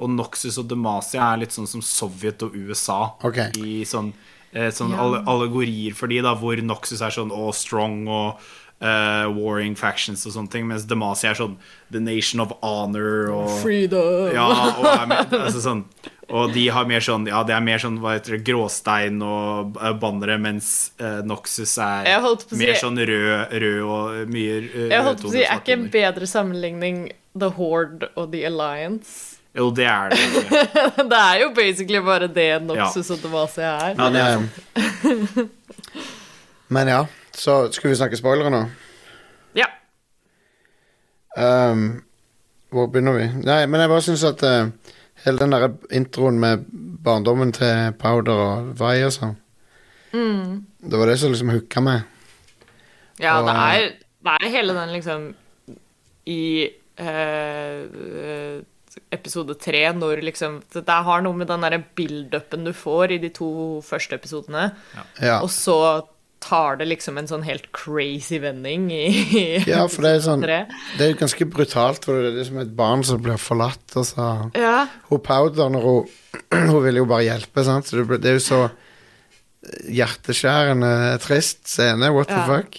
Og Noxus og Demacia er litt sånn som Sovjet og USA Okay. i sånn, eh, sånn Ja. allegorier for de, da, hvor Noxus er sånn all strong og uh, warring factions og sånne ting, mens Demacia er sånn the nation of honor og Freedom! ja, og, med, altså sånn, og de har mer sånn Ja, det er mer sånn hva heter det, gråstein og eh, bannere, mens uh, Noxus er si- mer sånn rød, rød og mye uh, Jeg holdt på å si, Er ikke en bedre sammenligning The Horde og The Alliance? Jo, det er det. det er jo basically bare det Noxus og Demacia er. Ja, det er Men, Men ja, så skulle vi snakke spoilere nå? Ja. Um, hvor begynner vi? Nei, men jeg bare syns at uh, hele den der introen med barndommen til Powder og Vai og sånn Det var det som liksom hooka meg. Ja, Og, det er, det er hele den liksom I uh, eh, episode tre, når liksom Det har noe med den derre build-upen du får i de to første episodene, Ja. og så tar det liksom en sånn helt crazy vending i ja, for det er sånn tre. Det er jo ganske brutalt, for det er liksom et barn som blir forlatt, og så Ja. Hun Powder, når hun Hun vil jo bare hjelpe, sant, så det, det er jo så hjerteskjærende trist scene. What the fuck?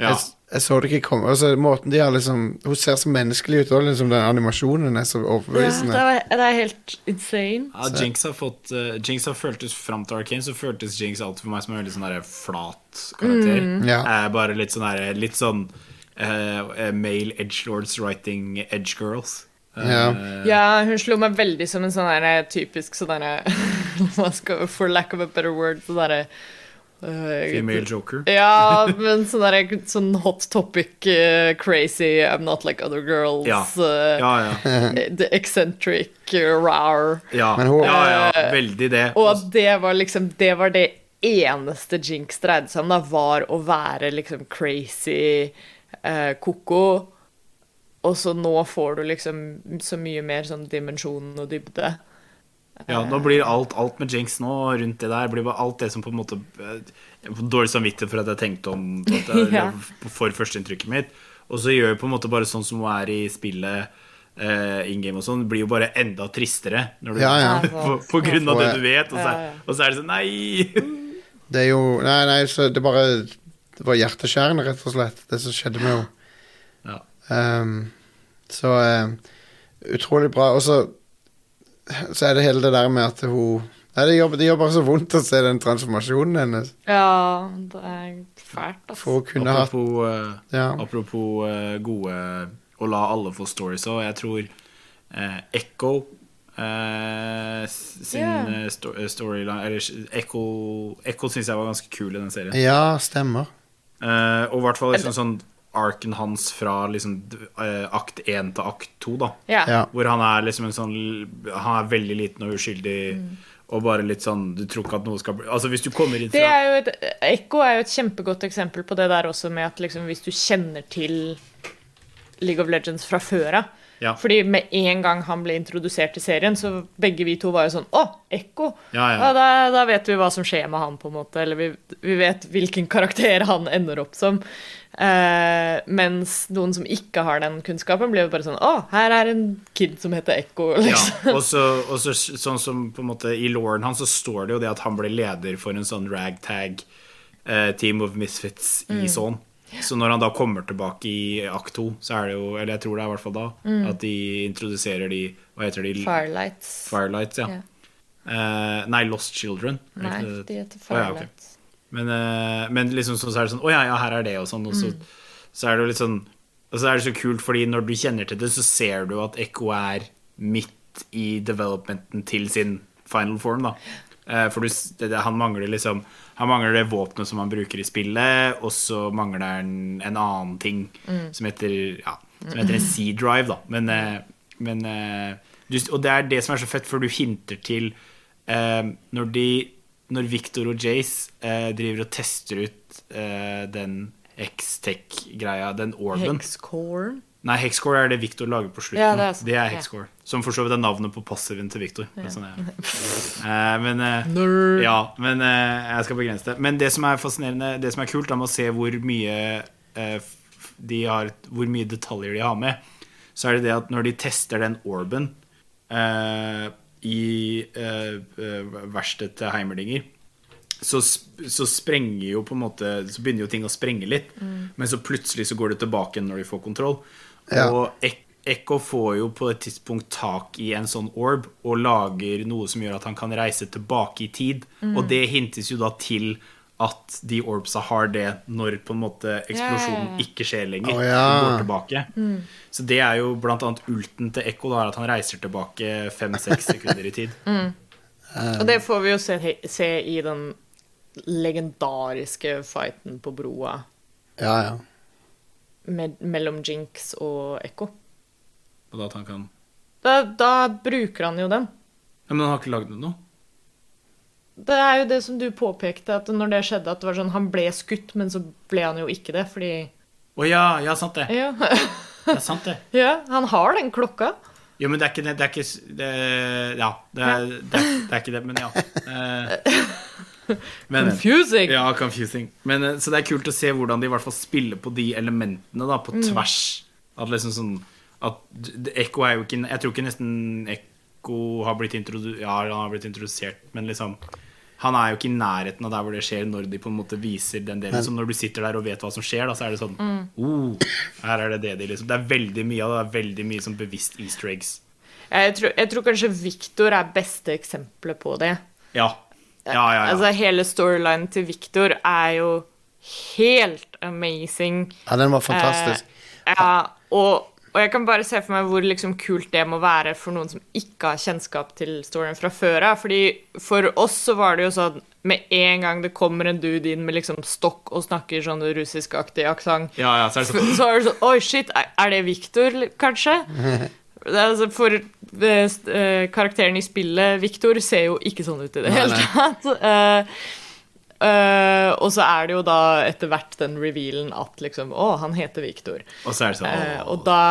Ja. Jeg, jeg så det ikke komme. Altså, måten de har liksom Hun ser så menneskelig ut òg, liksom. Den animasjonen er så Ja, det, er, det er helt insane. Ja, Jinx har fått uh, Jinx har føltes fram til Arcane, så føltes Jinx alltid for meg som en veldig sånn der flat karakter. Ja. Eh, bare litt sånn der, Litt sånn uh, male edgelords writing edge girls. Ja. Ja, hun slo meg veldig som en sånn der typisk sånn derre For lack of a better word, sånn derre Female joker. Ja, men sånn der, sånn hot topic, uh, crazy, I'm not like other girls. Ja. øh, Ja, ja. The eccentric, uh, rar. Ja, ja, ja, veldig det. Og at det var liksom Det var det eneste Jinx dreide seg om, da, var å være liksom crazy uh, ko-ko. Og så nå får du liksom så mye mer sånn dimensjon og dybde. Ja, nå blir alt, alt med Jinx nå rundt det der blir bare alt det som på en måte eh, Jeg får dårlig samvittighet for at jeg tenkte om at jeg, Ja. for førsteinntrykket mitt. Og så gjør jeg på en måte bare sånn som hun er i spillet uh, in game og sånn, blir jo bare enda tristere når du, Ja, ja. på, på grunn av det du vet. Og så, Ja, er- ja. og så er det sånn Nei! Det er jo Nei, nei, så det bare Det var hjerteskjærende, rett og slett, det som skjedde med henne. Ja. Um, så eh, utrolig bra. Og så Så er det hele det der med at hun Nei, det gjør, det gjør bare så vondt å se den transformasjonen hennes. Ja, det er fælt, altså. Kunne hatt Apropos, eh, Ja. apropos uh, gode Å la alle få stories òg. Jeg tror uh, Echo uh, sin eh, sto storyline Eller Echo, Echo syns jeg var ganske kul i den serien. Ja, stemmer. Eh, og i hvert fall liksom sånn arken hans fra liksom eh, akt 1 til akt 2, da. Ja. Ja. Hvor han er liksom en sånn Han er veldig liten og uskyldig. Og bare litt sånn Du tror ikke at noe skal bli Altså Hvis du kommer inn Det fra er jo et, Ekko er jo et kjempegodt eksempel på det der også med at liksom hvis du kjenner til League of Legends fra før av Ja. Fordi med en gang han ble introdusert i serien, så begge vi to var jo sånn Å, Ekko! Ja, ja. da, da vet vi hva som skjer med han, på en måte. Eller vi, vi vet hvilken karakter han ender opp som. Eh, mens noen som ikke har den kunnskapen, blir jo bare sånn Å, her er en kid som heter Ekko. Ja, Liksom. og så, og så sånn som på en måte I lauren hans så står det jo det at han ble leder for en sånn ragtag uh, team of misfits i sånn. Så når han da kommer tilbake i akt to, så er det jo Eller jeg tror det er i hvert fall da at de introduserer de Hva heter de? Firelights. Firelights, ja. Yeah. Uh, nei, Lost Children. Nei, de heter Å, ja, ok. Men, eh, men liksom så, så er det sånn Å ja, ja, her er det, og sånn. Og så, så er det jo litt sånn Og så er det så kult, fordi når du kjenner til det, så ser du at Ekko er midt i developmenten til sin final form, da. Eh, For du, det, han mangler liksom Han mangler det våpenet som han bruker i spillet, og så mangler han en annen ting som heter Ja, som heter en C-drive, da. Men, eh, men du, Og det er det som er så fett, for du hinter til eh, når de Når Victor og Jace eh, driver og tester ut eh, den X-Tech-greia, den orben Hexcore. Nei, Hexcore er det Victor lager på slutten. Ja, det, det er Hexcore. Ja. Som for så vidt er navnet på passiven til Victor. Ja. Sånn er. Eh, men eh, men eh, jeg skal begrense det. Men det som er fascinerende, det som er kult, er med å se hvor mye eh, de har, hvor mye detaljer de har med, så er det det at når de tester den orben eh, i eh, eh, verkstedet til Heimerdinger, så, så sprenger jo på en måte Så begynner jo ting å sprenge litt. Men så plutselig så går det tilbake igjen når de får kontroll. Ja. Og Ek Ekko får jo på et tidspunkt tak i en sånn orb og lager noe som gjør at han kan reise tilbake i tid. Og det hintes jo da til at de orbsa har det når på en måte eksplosjonen ja. ikke skjer lenger. Oh, ja. Går tilbake. Så det er jo blant annet ulten til Ekko, da, at han reiser tilbake fem-seks sekunder i tid. Og det får vi jo se, se i den legendariske fighten på broa Ja, ja. med, mellom Jinx og Ekko. Og da at han kan Da, da bruker han jo den. Ja, Men han har ikke lagd noe? Det er jo det som du påpekte, at når det skjedde, at det var sånn Han ble skutt, men så ble han jo ikke det, fordi Å ja, ja, sant det. Ja, Det er sant det. ja han har den klokka. Jo, men det er ikke det, det er ikke det, Ja, det er, det, det er ikke det, men ja. Eh, Men, Confusing. Ja, confusing. Men, eh, så det er kult å se hvordan de i hvert fall spiller på de elementene da, på tvers. At liksom sånn at Ekko er jo ikke Jeg tror ikke nesten Ekko har blitt introdusert Ja, han har blitt introdusert, men liksom han er jo ikke i nærheten av der hvor det skjer, når de på en måte viser den delen. Så når du sitter der og vet hva som skjer, da, så er det sånn oh, Her er det det de liksom Det er veldig mye av det. Det er veldig mye sånn bevisst easter eggs. Jeg tror, jeg tror kanskje Victor er beste eksempelet på det. Ja. Ja, ja, ja. Altså, hele storylinen til Victor er jo helt amazing. ja den var fantastisk. Eh, ja, og, og jeg kan bare se for meg hvor liksom kult det må være for noen som ikke har kjennskap til storyen fra før av. Fordi for oss så var det jo sånn med en gang det kommer en dude inn med liksom stokk og snakker sånn russiskaktig aksent, ja, ja, så det sånn så er det sånn Oi, shit, er det Victor, kanskje? Altså for eh, karakteren i spillet, Victor, ser jo ikke sånn ut i det hele tatt. Eh, eh, og så er det jo da etter hvert den revealen at liksom Å, han heter Victor. Og så er det sånn uh, og da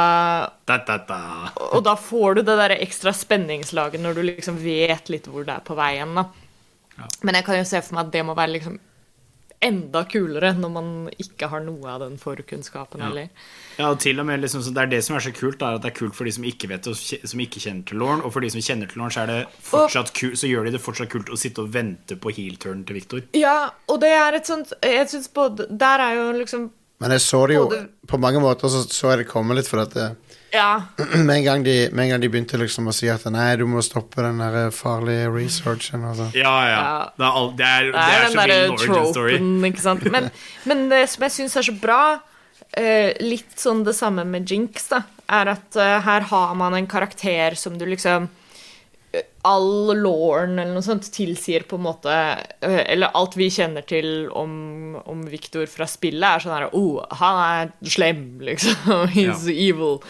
da, da, da. og da får du det der ekstra spenningslaget når du liksom vet litt hvor det er på veien. da. Ja. Men jeg kan jo se for meg at det må være liksom enda kulere når man ikke har noe av den forkunnskapen Ja. heller. Ja, og til og med liksom, så Det er det som er så kult, er at det er kult for de som ikke vet det, og som ikke kjenner til Lauren. Og for de som kjenner til Lauren, så, er det fortsatt kult, så gjør de det fortsatt kult å sitte og vente på heel-turn til Victor. Ja, og det er et sånt Jeg syns både Der er jo liksom Men jeg så det jo Både- På mange måter så, så jeg det komme litt, for at det, Ja. med, en gang de, med en gang de begynte liksom å si at nei, du må stoppe den der farlige researchen sånn. Ja, ja. Ja. Det er, all, det er, Det det er er den så mye origin tropen, story. ikke sant. Men, men det som jeg syns er så bra, uh, litt sånn det samme med Jinx, da, er at uh, her har man en karakter som du liksom eh, All lauren eller noe sånt tilsier på en måte eh, Eller alt vi kjenner til om, om Victor fra spillet, er sånn her Oh, han er slem, liksom. He's Ja. evil.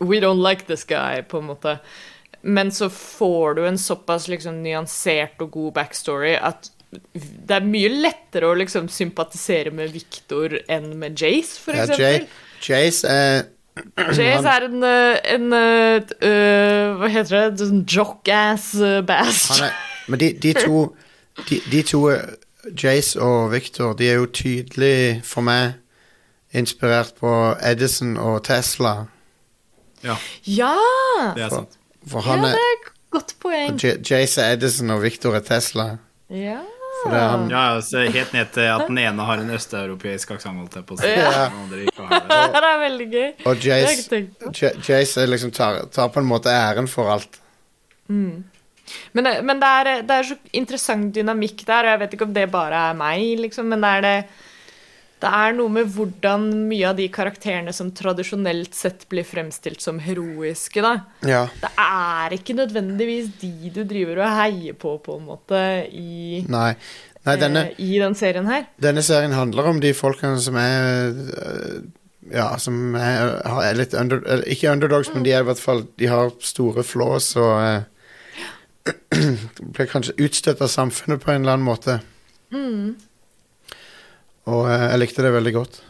We don't like this guy, på en måte. Men så får du en såpass liksom nyansert og god backstory at det er mye lettere å liksom sympatisere med Victor enn med Jace, for eksempel. Ja, Jace er Jace er en, eh, en eh, eh, Hva heter det? En Jock-ass Han er, men de, de to de, de to, Jace og Victor, de er jo tydelig for meg inspirert på Edison og Tesla. Ja, Ja! det er sant. For Ja, han det er et godt poeng. Jace er Edison, og Victor er Tesla. Ja. For det er han Ja, altså, Helt ned til at den ene har en østeuropeisk aksent, holdt jeg på å si. Ja. Har det. Det er veldig gøy. Og Jace, Jace liksom tar, tar på en måte æren for alt. Men, det, men det, er, det er så interessant dynamikk der, og jeg vet ikke om det bare er meg, liksom, men det er det Det er noe med hvordan mye av de karakterene som tradisjonelt sett blir fremstilt som heroiske, da. Ja. Det er ikke nødvendigvis de du driver og heier på, på en måte, i, Nei. Nei, denne, eh, i den serien her. denne serien handler om de folkene som er øh, Ja, som er, er litt under, Ikke underdogs, men de er i hvert fall De har store flås og øh, blir kanskje utstøtt av samfunnet på en eller annen måte. Og øh, jeg likte det veldig godt.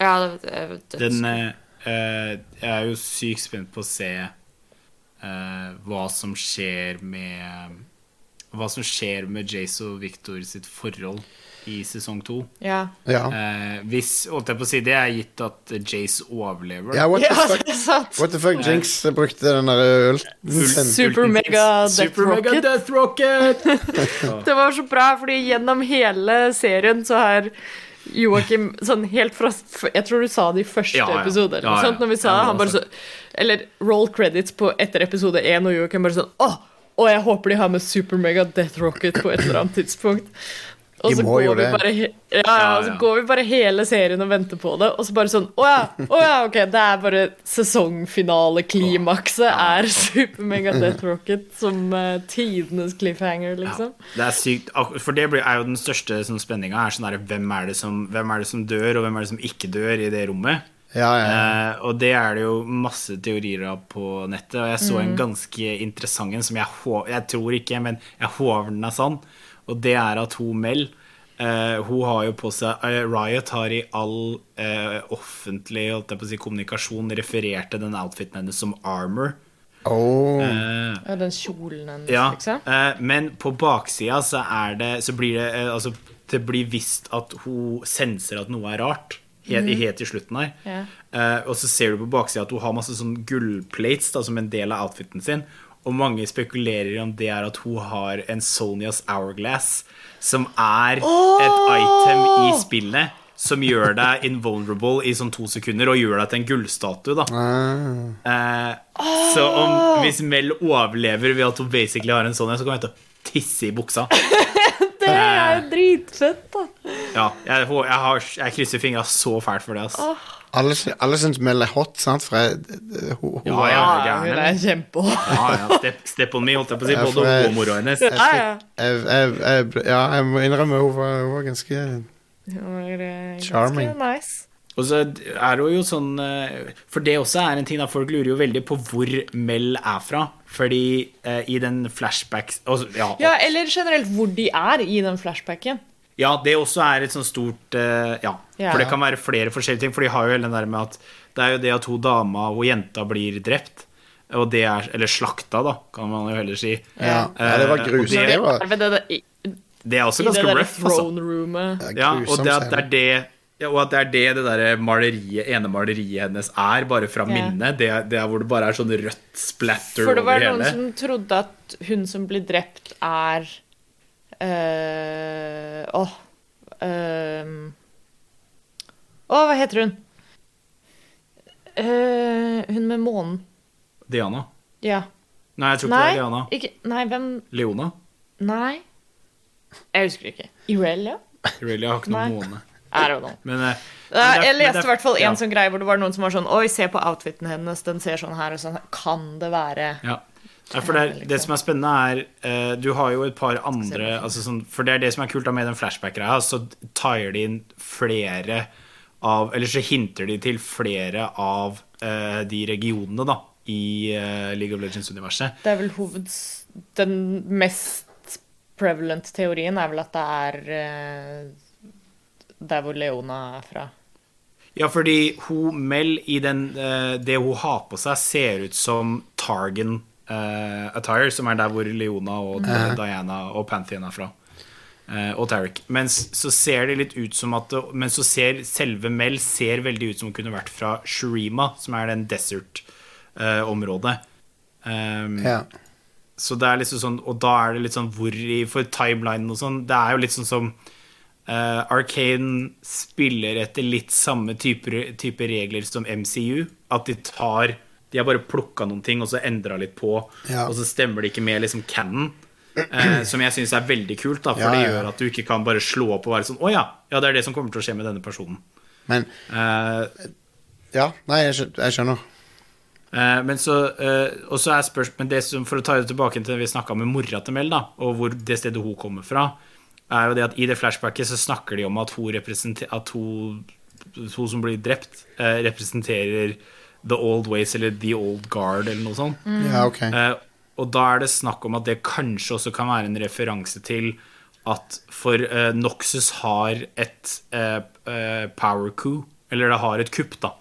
Ja, det, det, det, Den eh, eh, Jeg er jo sykt spent på å se uh, hva som skjer med Hva som skjer med Jace og Victor sitt forhold i sesong to. ja. Ja. Uh, hvis, holdt jeg på å si, det er gitt at Jace overlever. ja, what the ja, fuck? er sant. What the fuck? Jinx brukte den der ulten sin. Super mega Death Super. Death Rocket! Det var så bra, fordi gjennom hele serien så har Joakim sånn helt fra Jeg tror du sa det i første Ja, ja. episode. Eller Ja, når vi sa han bare så Eller roll credits på etter episode én, og Joakim bare sånn og jeg håper de har med Super Mega Death Rocket på et eller annet tidspunkt. Og så går jo vi bare ja, ja, Ja, så går vi bare hele serien og venter på det, og så bare sånn Å ja, å ja, ok, det er bare sesongfinaleklimakset er Super Mega Death Rocket som uh, tidenes cliffhanger, liksom. Det er sykt, for det er jo den største sånn, spenninga. Sånn hvem, det som, hvem er det som dør, og hvem er det som ikke dør i det rommet? Ja, ja, ja. Eh, og det er det jo masse teorier av på nettet. Og jeg så Mm. en ganske interessant en som jeg, jeg tror ikke, men jeg håper den er sann. Og det er at hun Mel eh, Hun har jo på seg eh, Riot har i all eh, offentlig holdt jeg på å si, kommunikasjon referert til den outfiten hennes som armor. Oh. Uh, Ja, den kjolen hennes, ja, liksom. Uh, men på baksida så er det Så blir det uh, Altså, det blir visst at hun senser at noe er rart. Helt, helt til slutten her. Yeah. Eh, og så ser du på baksida at hun har masse sånn gullplates da, som en del av outfiten sin. Og mange spekulerer om det er at hun har en Sonias Hourglass, som er et item i spillet. Som gjør deg invulnerable i sånn to sekunder, og gjør deg til en gullstatue. da Ah. Eh, Så om, hvis Mel overlever ved at hun basically har en Sonya, så kan hun hete tisse i buksa. Det er jo dritfett, da. Ja, jeg, jeg, har, jeg krysser fingra så fælt for det. ass. Alle, alle syns Mel er hot, sant? For jeg, hun, hun Ja, ja. Ja, hun er kjempe Ja, ja, step, step on me, holdt jeg på å si. Ja, for Både jeg- hun og mora hennes. jeg, Ja, ja. jeg, jeg, jeg, ja, jeg må innrømme hun var, hun var ganske Hun eh, ganske nice. Og så er hun jo sånn eh, For det også er en ting da Folk lurer jo veldig på hvor Mel er fra. Fordi eh, i den flashbacks altså, ja, Ja, eller generelt hvor de er i den flashbacken. Ja, det også er et sånn stort eh, ja. Ja. For det kan være flere forskjellige ting. For de har jo hele den der med at det er jo det at hun dama og jenta blir drept. Og det er Eller slakta, da, kan man jo heller si. Ja, ja det var Eh, grusomt. det- Det var Er det er også I det ganske rough, altså. throne roomet. Ja, og det at det er det ja, og at det er det det der maleriet, ene maleriet hennes er, bare fra yeah. minnet. Det, det er hvor det bare er sånn rødt splatter For det var noen hele. som trodde at hun som blir drept, er eh, Åh uh, hva heter hun? Uh, hun med månen. Diana. Ja. Nei, jeg tror ikke Nei, det er Diana. ikke, nei, hvem Leona. Nei. Jeg husker ikke. Irelia? Irelia har ikke noen måne. Men, uh, men jeg leste i hvert fall en ja. sånn greie hvor det var noen som var sånn Oi, se på outfiten hennes, den ser sånn her og sånn. Kan det være Ja. Nei, for det, er, det som er spennende, er uh, Du har jo et par andre altså sånn, For det er det som er kult da med den flashback-greia. Så taier de inn flere av Eller så hinter de til flere av uh, de regionene da i uh, League of Legends-universet. Det er vel hoveds... Den mest prevalent teorien er vel at det er der hvor Leona er fra. Ja, fordi hun Mel i den Det hun har på seg, ser ut som Targan eh, attire, som er der hvor Leona og Diana og Pantheon er fra. Uh, og Tarek. Mens så ser det litt ut som at Men så ser selve Mel ser veldig ut som hun kunne vært fra Shurima, som er den desert-området. Um, Ja. så det er liksom sånn Og da er det litt sånn hvor i For timelinen og sånn Det er jo litt sånn som uh, Arcane spiller etter litt samme type, type regler som MCU. At de tar De har bare plukka noen ting og så endra litt på, Ja. og så stemmer det ikke med liksom canon. Eh, som jeg syns er veldig kult, da, for Ja, det gjør at du ikke kan bare slå opp og være sånn Å ja, ja, det er det som kommer til å skje med denne personen. Men Eh, ja, nei, jeg. Jeg skjønner. Eh, men så, eh, og så er spørsmålet det som, For å ta det tilbake til det vi snakka med mora til Mel, da, og hvor det stedet hun kommer fra, er jo det at i det flashbacket så snakker de om at hun, at hun, hun som blir drept, eh, representerer the old ways, eller the old guard, eller noe sånt. Mm. Yeah, okay. uh, og da er det snakk om at det kanskje også kan være en referanse til at for uh, Noxus har et uh, power coup, eller det har et kupp, da.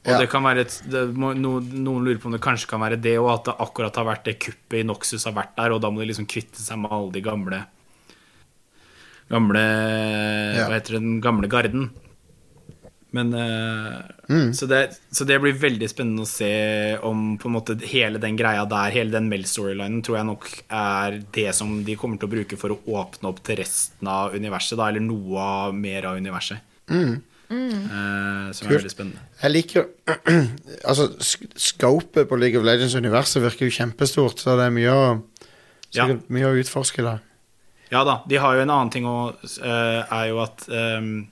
Og yeah. det kan være et, det no, Noen lurer på om det kanskje kan være det, og at det akkurat har vært det kuppet i Noxus har vært der, og da må de liksom kvitte seg med alle de gamle Gamle yeah. Hva heter det, den gamle garden. Men eh, Mm. så, det, så det blir veldig spennende å se om på en måte hele den greia der, hele den Mel-storylinen, tror jeg nok er det som de kommer til å bruke for å åpne opp til resten av universet, da, eller noe av, mer av universet. Eh, som Kult. er veldig spennende. Jeg liker Altså, scopet på League of Legends-universet virker jo kjempestort, så det er mye å, ja. mye å utforske der. Ja da, de har jo en annen ting òg, er jo at ehm,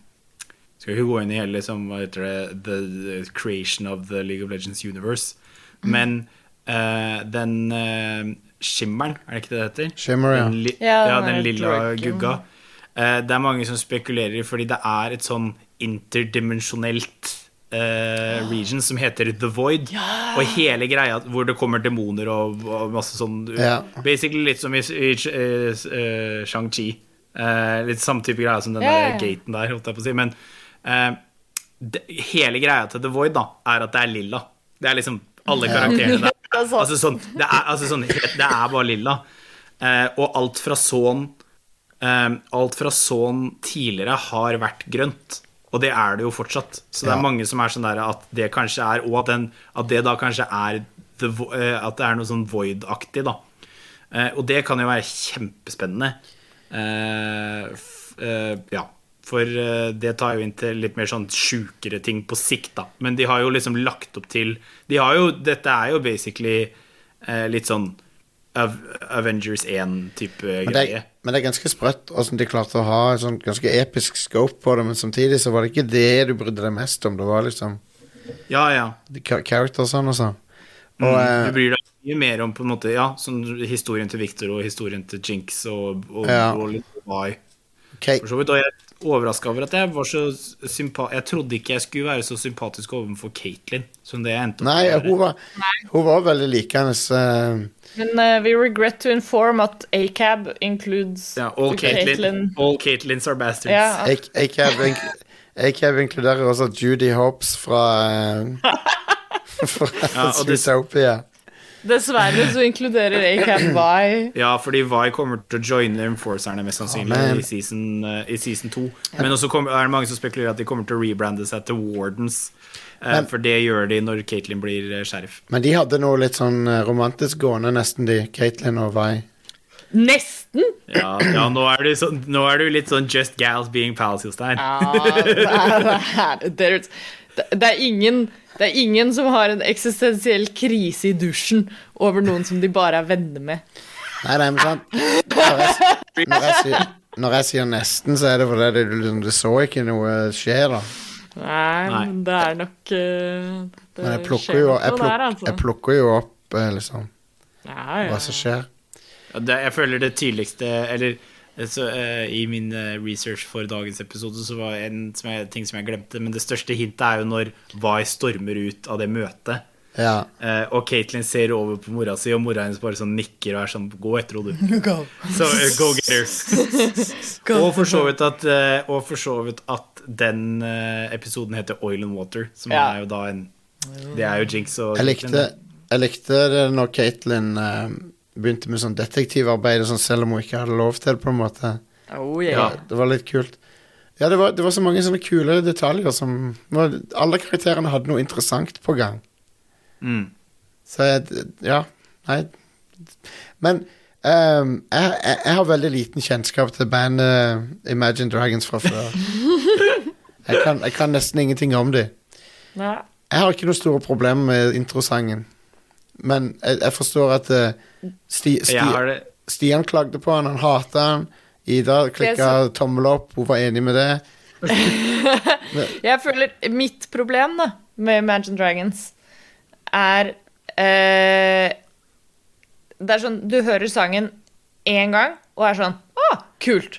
Skal ikke gå inn i hele liksom, hva heter det, the, creation of the League of Legends universe, men uh, den uh, skimmeren, er det ikke det det heter? Shimmer, ja. Den, li Ja, ja, den den er lilla dwarken. gugga. Uh, det er mange som spekulerer fordi det er et sånn interdimensjonelt Uh, region som heter The Void. Og hele greia hvor det kommer demoner og, og masse sånn yeah. Basically litt som i, i eh, eh, Shang-Chi. Uh, litt samme type greia som den yeah. der gaten der, holdt jeg på å si. Men det, hele greia til The Void da er at det er lilla. Det er liksom alle karakterene der. Er. Altså sånn, det er, altså sånn, det er bare lilla. Eh, og alt fra sånn eh, Alt fra sånn tidligere har vært grønt. Og det er det jo fortsatt. Så det Ja. er mange som er sånn der at det kanskje er Og at, den, at det da kanskje er the, eh, At det er noe sånn void-aktig, da. Eh, og det kan jo være kjempespennende. Eh, f, eh, ja. For eh, det tar jo inn til litt mer sånn sjukere ting på sikt, da. Men de har jo liksom lagt opp til De har jo Dette er jo basically eh, litt sånn Avengers 1-type greie. men det er ganske sprøtt åssen de klarte å ha et sånn ganske episk scope på det, men samtidig så var det ikke det du brydde deg mest om. Det var liksom Ja, ja. characters og sånn. Og, Mm, eh, du bryr deg mye mer om på en måte Ja, sånn historien til Victor og historien til Jinx og, og, Ja. og litt Vi. Okay. For så vidt. Og jeg overraska over at jeg var så sympa... Jeg trodde ikke jeg skulle være så sympatisk overfor Caitlyn som det jeg endte opp med Nei, hun var, hun var veldig likende. eh, Men uh, we regret to inform at ACAB includes Ja, all Katelyn. All Katelyns are bastards. Ja, ACAB in ACAB inkluderer også Judy Hopes fra, uh, fra Ja, og det- Zootopia. Dessverre så inkluderer Acap Vi. Ja, fordi Vi kommer til å joine Enforcerne mest sannsynlig Amen. i season, eh, i season 2. Men også kommer, er det mange som spekulerer at de kommer til å rebrande seg til Wardens. eh, Men- for det gjør de når Caitlyn blir eh, sheriff. Men de hadde noe litt sånn romantisk gående, nesten, de. Caitlyn og Vi. Nesten! Ja, ja nå, er du sånn, nå er du litt sånn Just Gals being pals, Jostein. Ja, det er, det, er, det, er ingen, det er ingen som har en eksistensiell krise i dusjen over noen som de bare er venner med. Nei, nei, men sant Når jeg, når jeg, sier, når jeg sier nesten, så er det fordi det, liksom, det så ikke noe skje, da. Nei, men det er nok eh, det Men jeg plukker jo, jeg plukker, der, altså. jeg plukker jo opp eh, liksom Ja, ja, hva som skjer. Ja, det, jeg føler det tidligste Eller så, eh, i min eh, research for dagens episode så var en som jeg, ting som jeg glemte, men det største hintet er jo når Vi stormer ut av det møtet. Ja. Eh, og Katelyn ser over på mora si, og mora hennes bare sånn nikker og er sånn Gå etter henne, du. Go. Så uh, go get her. og for så vidt at, eh, og for så vidt at den eh, episoden heter Oil and Water, som Ja. er jo da en Det er jo Jinx og Jeg likte, jeg likte når Katelyn eh, begynte med sånn detektivarbeid, sånn, selv om hun ikke hadde lov til det, på en måte. Oh, Ja. Det var litt kult. Ja, det var, det var så mange sånne kule detaljer som var, Alle karakterene hadde noe interessant på gang. Mm. Så jeg, ja, nei Men um, jeg, jeg, jeg har veldig liten kjennskap til bandet Imagine Dragons fra før. Jeg kan, jeg kan nesten ingenting om dem. Jeg har ikke noe store problemer med introsangen. Men jeg, jeg forstår at uh, sti, sti, Jeg det Stian klagde på han, han hata han. Ida klikka tommel opp, hun var enig med det. Jeg føler mitt problem da med Imagine Dragons er eh, Det er sånn Du hører sangen én gang og er sånn Å, kult.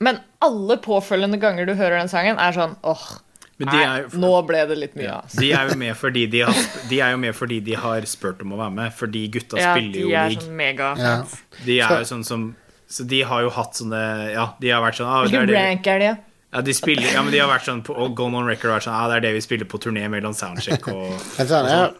Men alle påfølgende ganger du hører den sangen, er sånn åh, de nei, er, jo- nå ble det litt mye, altså. de er jo med fordi de har, de er jo med fordi de har spurt om å være med. Fordi gutta Ja, spiller de jo er league. sånn mega Ja. De er jo sånn som Så de har jo hatt sånne Ja, de har vært sånn ah, er Hvilken rank er det? ja, de spiller, ja, men de har vært sånn på, og Gone on record vært sånn ah, Det er det vi spiller på turné mellom soundcheck og og sånn,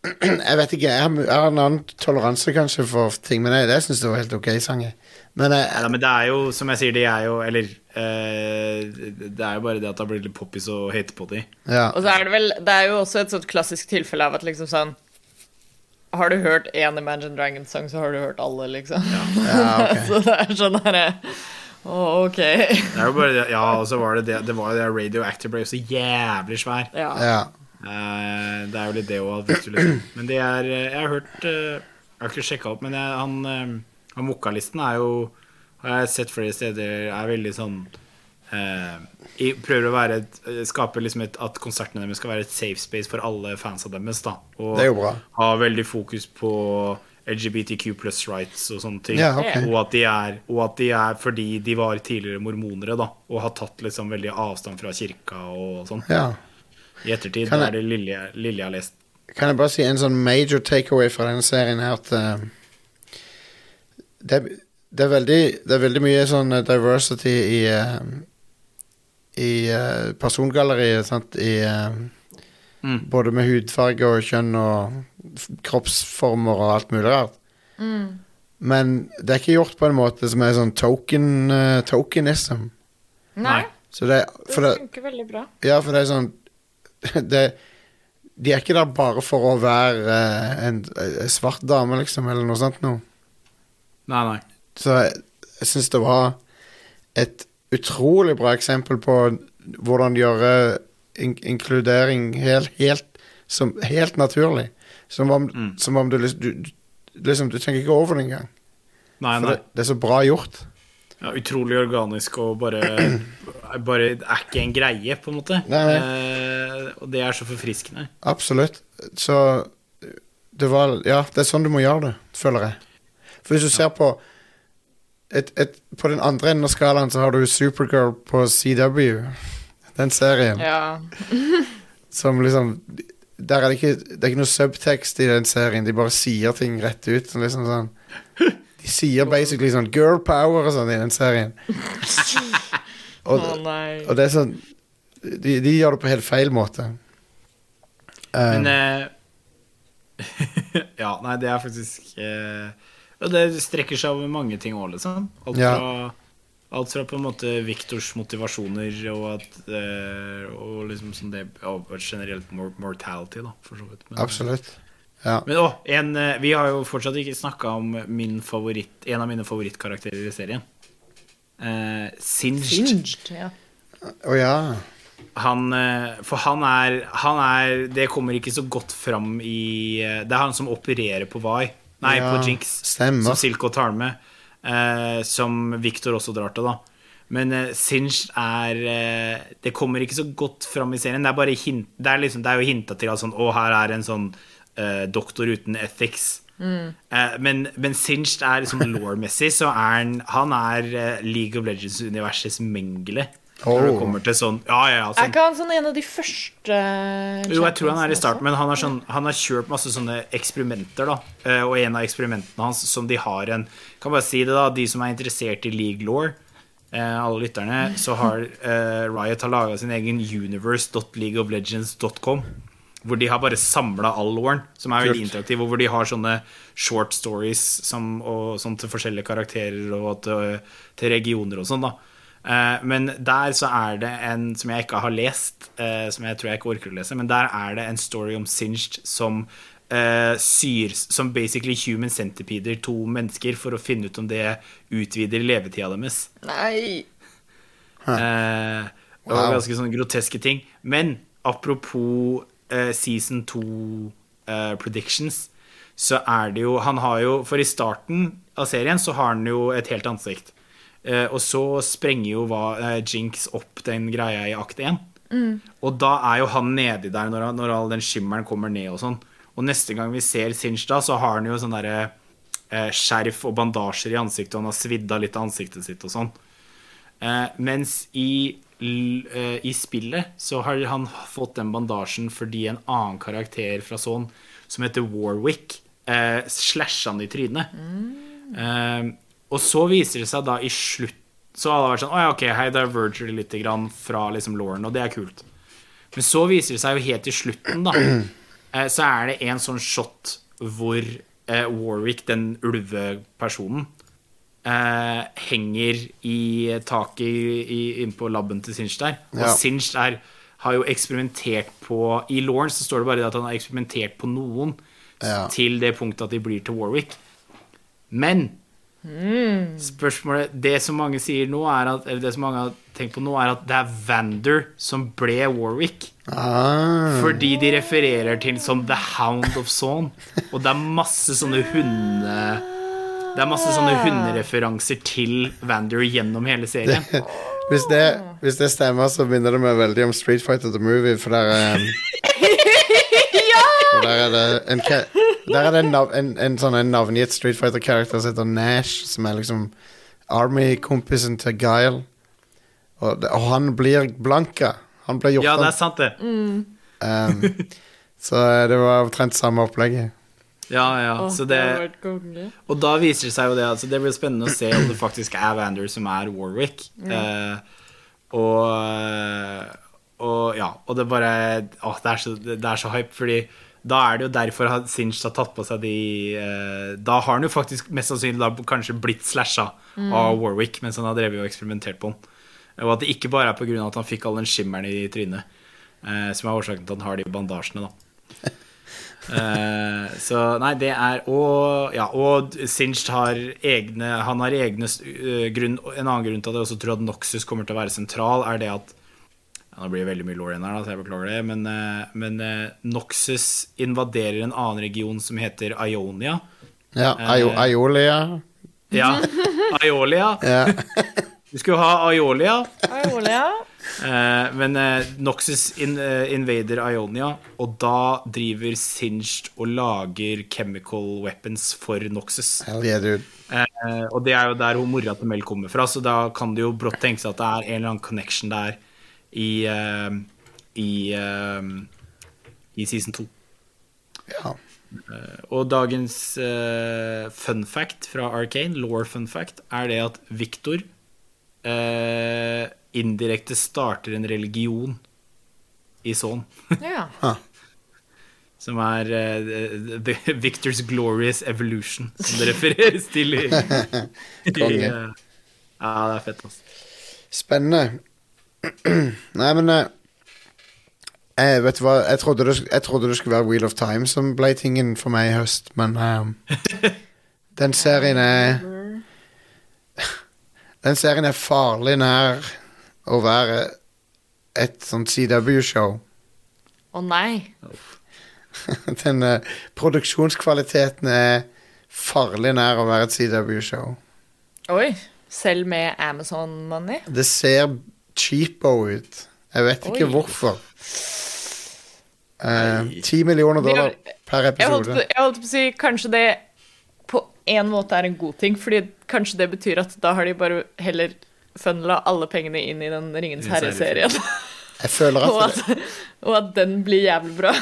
jeg, vet ikke, jeg har, jeg har en annen toleranse kanskje for ting, men jeg, jeg syns det var helt ok sanger. Men jeg, ja, men det er jo, som jeg sier, de er jo Eller eh, Det er jo bare det at det har blitt litt poppis å hate på de. ja. Og så er det vel Det er jo også et sånt klassisk tilfelle av at liksom sånn Har du hørt én Imagine Dragons-sang, så har du hørt alle, liksom. ja, Okay. så det er sånn herre Å, OK. Det er jo bare det, ja, og så var det det Det var jo det Radioactive ble jo så jævlig svær. Ja. ja. Eh, det er jo litt det òg, liksom. Men det er eh, Jeg har hørt eh, Jeg har ikke sjekka opp, men jeg, han, eh, vokalisten er jo Har jeg sett flere steder er veldig sånn eh, Prøver å være et, eh, skape liksom et, at konsertene deres skal være et safe space for alle fansa deres. da Og Det jo bra. ha veldig fokus på LGBTQ pluss rights og sånne ting. Ja, okay. og, at de er, og at de er fordi de var tidligere mormonere, da, og har tatt liksom veldig avstand fra kirka og sånn. ja. I ettertid jeg- er det lille, lille jeg har lest. Kan jeg bare si en sånn major takeaway fra denne serien her at eh, det, det, er veldig, det er veldig mye sånn eh, diversity i eh, I eh, persongalleriet, sant, i Mm. Både med hudfarge og kjønn og kroppsformer og alt mulig rart. Men det er ikke gjort på en måte som er sånn token, uh, tokenism. Nei, Så det, det for det, funker veldig bra. ja, for det er sånn det, De er ikke der bare for å være uh, en, en svart dame, liksom, eller noe sånt noe. Nei, nei. Så jeg, jeg syns det var et utrolig bra eksempel på hvordan gjøre in inkludering helt, helt, som, helt naturlig. Som om, Mm. som om du, du, liksom Du tenker ikke over det engang. nei, For nei. det, det er så bra gjort. Ja, utrolig organisk og bare, bare er ikke en greie, på en måte. Nei. Eh, og det er så forfriskende. Absolutt. Så det var Ja, det er sånn du må gjøre det, føler jeg. For hvis du ser på et, et, På den andre enden av skalaen så har du Supergirl på CW. Den serien. Ja. Som liksom Der er det ikke Det er ikke noe subtekst i den serien. De bare sier ting rett ut. Sånn liksom sånn De sier basically sånn girl power og sånn i den serien. Og, nei. og det er sånn de, de gjør det på helt feil måte. Um, Men uh, Ja, nei, det er faktisk eh, Og det strekker seg over mange ting òg, liksom. Alt Ja. fra Alt fra på en måte Victors motivasjoner og at eh, Og liksom sånn det Og generelt mortality, da, for så vidt. Men, absolutt. Ja. Men å, en, eh, vi har jo fortsatt ikke snakka om min favoritt en av mine favorittkarakterer i serien. Eh, Singed. Singed, ja. Oh, ja. Han, eh, for han er, han er Det kommer ikke så godt fram i Det er han som opererer på Vi. Nei, Ja, på Jinx. stemmer. Som Silko tar med. eh, som Victor også drar til, da. Men eh, Singed er eh, Det kommer ikke så godt fram i serien. Det er, bare hint, det er, liksom, det er jo hinta til at sånn, å, her er en sånn eh, doktor uten ethics. Mm. men, men Singed er liksom law-messig, så er han Han er eh, League of Legends-universets Mengele. Når det Oh. kommer til sånn Ja, ja, sånn. Er ikke han sånn en av de første jo, jeg tror han er i starten, men han har, sånn, han har kjørt masse sånne eksperimenter, da. Eh, Og en av eksperimentene hans som de har en Kan bare si det, da. De som er interessert i league law, eh, alle lytterne, så har uh, Riot har laga sin egen universe.leagueoflegends.com. Hvor de har bare samla all loren som er veldig interaktiv. Og hvor de har sånne short stories som, og, sånn til forskjellige karakterer og til, til regioner og sånn. da Men der så er det en som jeg ikke har lest, eh, som jeg tror jeg ikke orker å lese, men der er det en story om Singed som uh, syr Som basically human centipeder, to mennesker, for å finne ut om det utvider levetida deres. Nei. Uh, det var Wow. ganske sånne groteske ting. Men apropos uh, season 2 eh, predictions, så er det jo Han har jo For i starten av serien så har han jo et helt ansikt. Eh, og så sprenger jo hva, eh, Jinx opp den greia i akt 1. Og da er jo han nedi der når, når all den skimmeren kommer ned og sånn. Og neste gang vi ser Sinch da, så har han jo sånn derre eh, skjerf og bandasjer i ansiktet, og han har svidd av litt av ansiktet sitt og sånn. Eh, mens i, eh, i spillet så har han fått den bandasjen fordi en annen karakter fra sånn, som heter Warwick, eh, slasha han i trynet. Eh, og så viser det seg da i slutt Så hadde det vært sånn Å ja, ok, hei, diverger litt grann fra liksom Lauren, og det er kult. Men så viser det seg jo helt til slutten, da, eh, så er det en sånn shot hvor eh, Warwick, den ulvepersonen, eh, henger i taket i, i, inne på laben til Sinch der. Og Ja. Sinch der har jo eksperimentert på I Lauren så står det bare at han har eksperimentert på noen Ja. til det punktet at de blir til Warwick. Men spørsmålet Det som mange sier nå, er at Eller det som mange har tenkt på nå, er at det er Vander som ble Warwick. Ah, Fordi de refererer til som The Hound of Sawn. Og det er masse sånne hunde... Det er masse sånne hundereferanser til Vander gjennom hele serien. hvis, det, hvis det stemmer, så minner det meg veldig om Street Fighter the Movie, for det er Der er det en, der er det en, nav, en, en sånn en navngitt Street Fighter-karakter som heter Nash, som er liksom Army-kompisen til Guile. Og, og han blir blanka. Han blir gjort Ja, det er sant, det. Um, så det var omtrent samme opplegget. Ja, ja. Oh, Så det og da viser det seg jo det altså Det blir spennende å se om det faktisk er Vander som er Warwick. Eh, og, og ja. Og det bare Åh, det er så, det er så hype, fordi da er det jo derfor Sinch har tatt på seg de eh, Da har han jo faktisk mest sannsynlig da kanskje blitt slasha av Warwick mens han har drevet og eksperimentert på han. Og at det ikke bare er pga. at han fikk all den skimmeren i trynet, eh, som er årsaken til at han har de bandasjene, da. Eh, så nei, det er Og, ja, og Sinch har egne Han har egne eh, grunn En annen grunn til at jeg også tror at Noxus kommer til å være sentral, er det at ja, Nå blir det veldig mye law her, da, så jeg beklager det. Men, eh, men eh, Noxus invaderer en annen region som heter Ionia. Ja, Iolia. Eh. Ja, Iolia. Ja. Du skulle ha Iolia. Iolia Eh, men eh, Noxus in, eh, invader Ionia, og da driver Singed og lager chemical weapons for Noxus. Hell yeah, dude. Eh, og det er jo der hun mora til Mel kommer fra, så da kan det jo brått tenke seg at det er en eller annen connection der i eh, i, eh, i season 2. Ja. Og dagens eh, fun fact fra Arcane, law fun fact, er det at Victor eh, indirekte starter en religion i Son. ja. Som er uh, the, Victor's Glorious Evolution, som det refereres til i, i eh, Ja, det er fett, altså. Spennende. Nei, men eh, eh, Vet hva, jeg trodde, det, jeg trodde det skulle være Wheel of Time som ble tingen for meg i høst, men um, den serien er Den serien er farlig nær å være et sånn CW-show. Å nei. Den uh, produksjonskvaliteten er farlig nær å være et CW-show. Oi. Selv med Amazon Money? Det ser cheapo ut. Jeg vet ikke Oi. hvorfor. Ti millioner dollar per Jeg holdt, episode. jeg holdt på å si kanskje det på en måte er en god ting, fordi kanskje det betyr at da har de bare heller funnela alle pengene inn i den Ringenes Ringenes herre-serien. Jeg føler at det, at, og at den blir jævlig bra.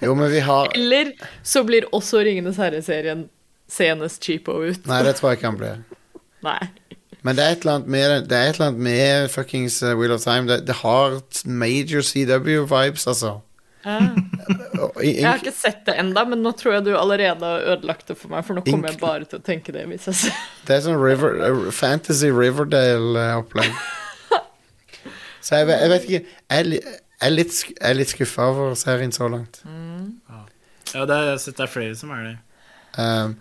Jo, men vi har Eller så blir også Ringenes herre-serien senest cheapo ut. Nei, det tror jeg ikke han blir. Nei. Men det er et eller annet med, det er et eller annet med fuckings uh, Wheel of Time. Det, det har major CW-vibes, altså. Og Jeg har ikke sett det enda, men nå tror jeg du allerede har ødelagt det for meg, for nå kommer jeg bare til å tenke det hvis jeg ser Det er sånn river, uh, Fantasy Riverdale-opplegg. Så jeg, vet- jeg vet ikke Jeg er, jeg er litt, jeg er litt skuffa over serien så langt. Ja, det er, jeg har sett det er flere som er det. Um,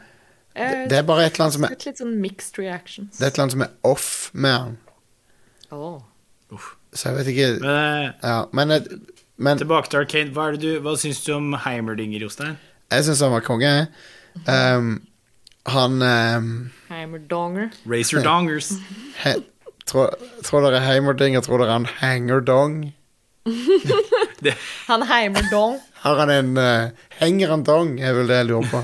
det, det er bare et eller annet som er litt sånn mixed reactions. Det er et eller annet som er off med han. Åh. Så jeg vet ikke Men eh, Ja, men, men tilbake til Arcane. Hva, du, hva syns du om Heimerdinger, Jostein? jeg syns han var konge. Um, han um, Heimerdonger. Racer Dongers. he, tror, tror dere Heimerdinger tror dere han Hangerdong? Han Heimerdong. Har han en uh, Henger han dong, er vel det jeg lurer på.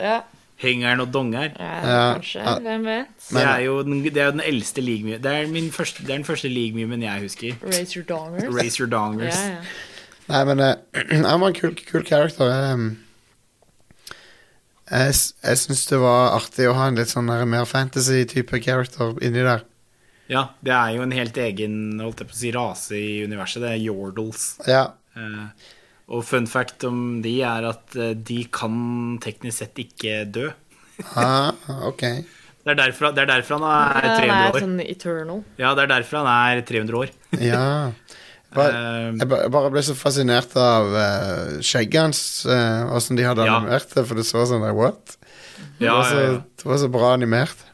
Ja, Hengeren og Donger. ja, Ja. kanskje. Hvem vet? Det er jo den, det er jo den eldste league Det er, første, det er den første league-memen jeg husker. Racer Dongers. Racer Dongers. Ja, ja. Nei, men eh, han var en kul, kul character. Jeg, jeg s- jeg syns det var artig å ha en litt sånn mer fantasy-type character inni der. Ja, det er jo en helt egen holdt jeg på å si, rase i universet. Det er Yordles. Ja. Eh, og fun fact om de er at eh, de kan teknisk sett ikke dø. Ah, ok. Det er derfor, det er derfor han er Han 300 er sånn eternal. Ja, det er derfor han er 300 år. Ja. Bare, Eh, jeg bare ble så fascinert av uh, skjegget hans, eh, åssen de hadde Ja. animert det, for det så sånn der, what? Det, ja, var så, ja, ja. det var så bra animert.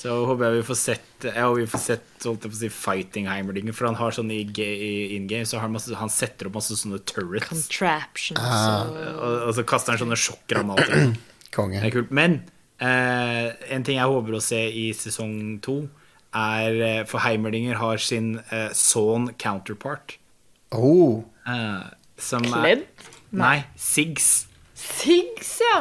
Så håper jeg vi får sett Jeg håper vi får sett holdt jeg på å si, fighting Heimerdinger. For han har sånn i, i in game, så har han, masse, han setter opp masse sånne turrets. Contraptions Ah. og Og, så kaster han sånne sjokkgranater. Konge. Det er kult. Men eh, en ting jeg håper å se i sesong to, er eh, For Heimerdinger har sin eh, Sawn counterpart. Oh, eh, som Kledd? Er, nei, Siggs. Siggs, ja.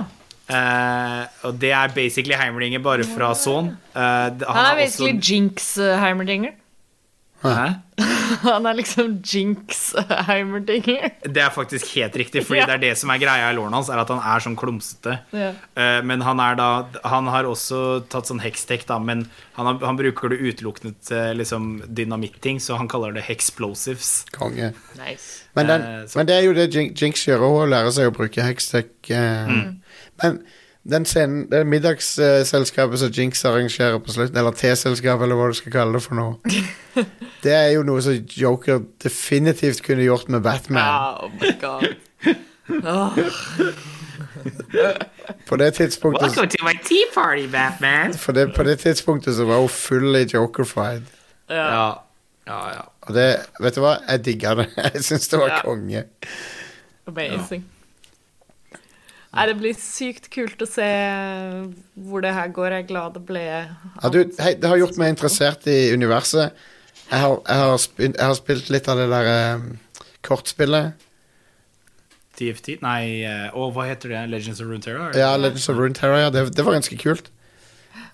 Eh, og det er basically Heimerdinger bare fra Son. Uh, han, Han er har basically også- Jinx uh, Heimerdinger. Hæ? Han er liksom Jinx uh, Heimerdinger. Det er faktisk helt riktig, Fordi Ja. det er det som er greia i låren hans, er at han er sånn klumsete. Ja. Uh, men han er da Han har også tatt sånn hextech, da, men han, har, han bruker det utelukkende til liksom dynamitting, så han kaller det hexplosives. konge. Nice. Men, den, uh, men det er jo det Jin- Jinx gjør, hun lærer seg å bruke hextech. Uh, Mm. Men den scenen, det middagsselskapet som Jinx arrangerer på slutten, eller T-selskapet, eller hva du skal kalle det for noe, det er jo noe som Joker definitivt kunne gjort med Batman. Oh my god. På det tidspunktet to my tea party, Batman. For det, på det tidspunktet så var hun fully jokerfied. Ja. Ja, ja, ja. Og det, vet du hva, jeg digga det. Jeg syns det var Ja. konge. Amazing. Nei, det blir sykt kult å se hvor det her går. Jeg er glad det ble Ja, du, hei, det har gjort meg interessert i universet. Jeg har, jeg har, spilt, jeg har spilt litt av det der eh, kortspillet. TFT? Nei, og hva heter det? Legends of Runeterra? Ja, Legends of Runeterra. Ja, det, det var ganske kult.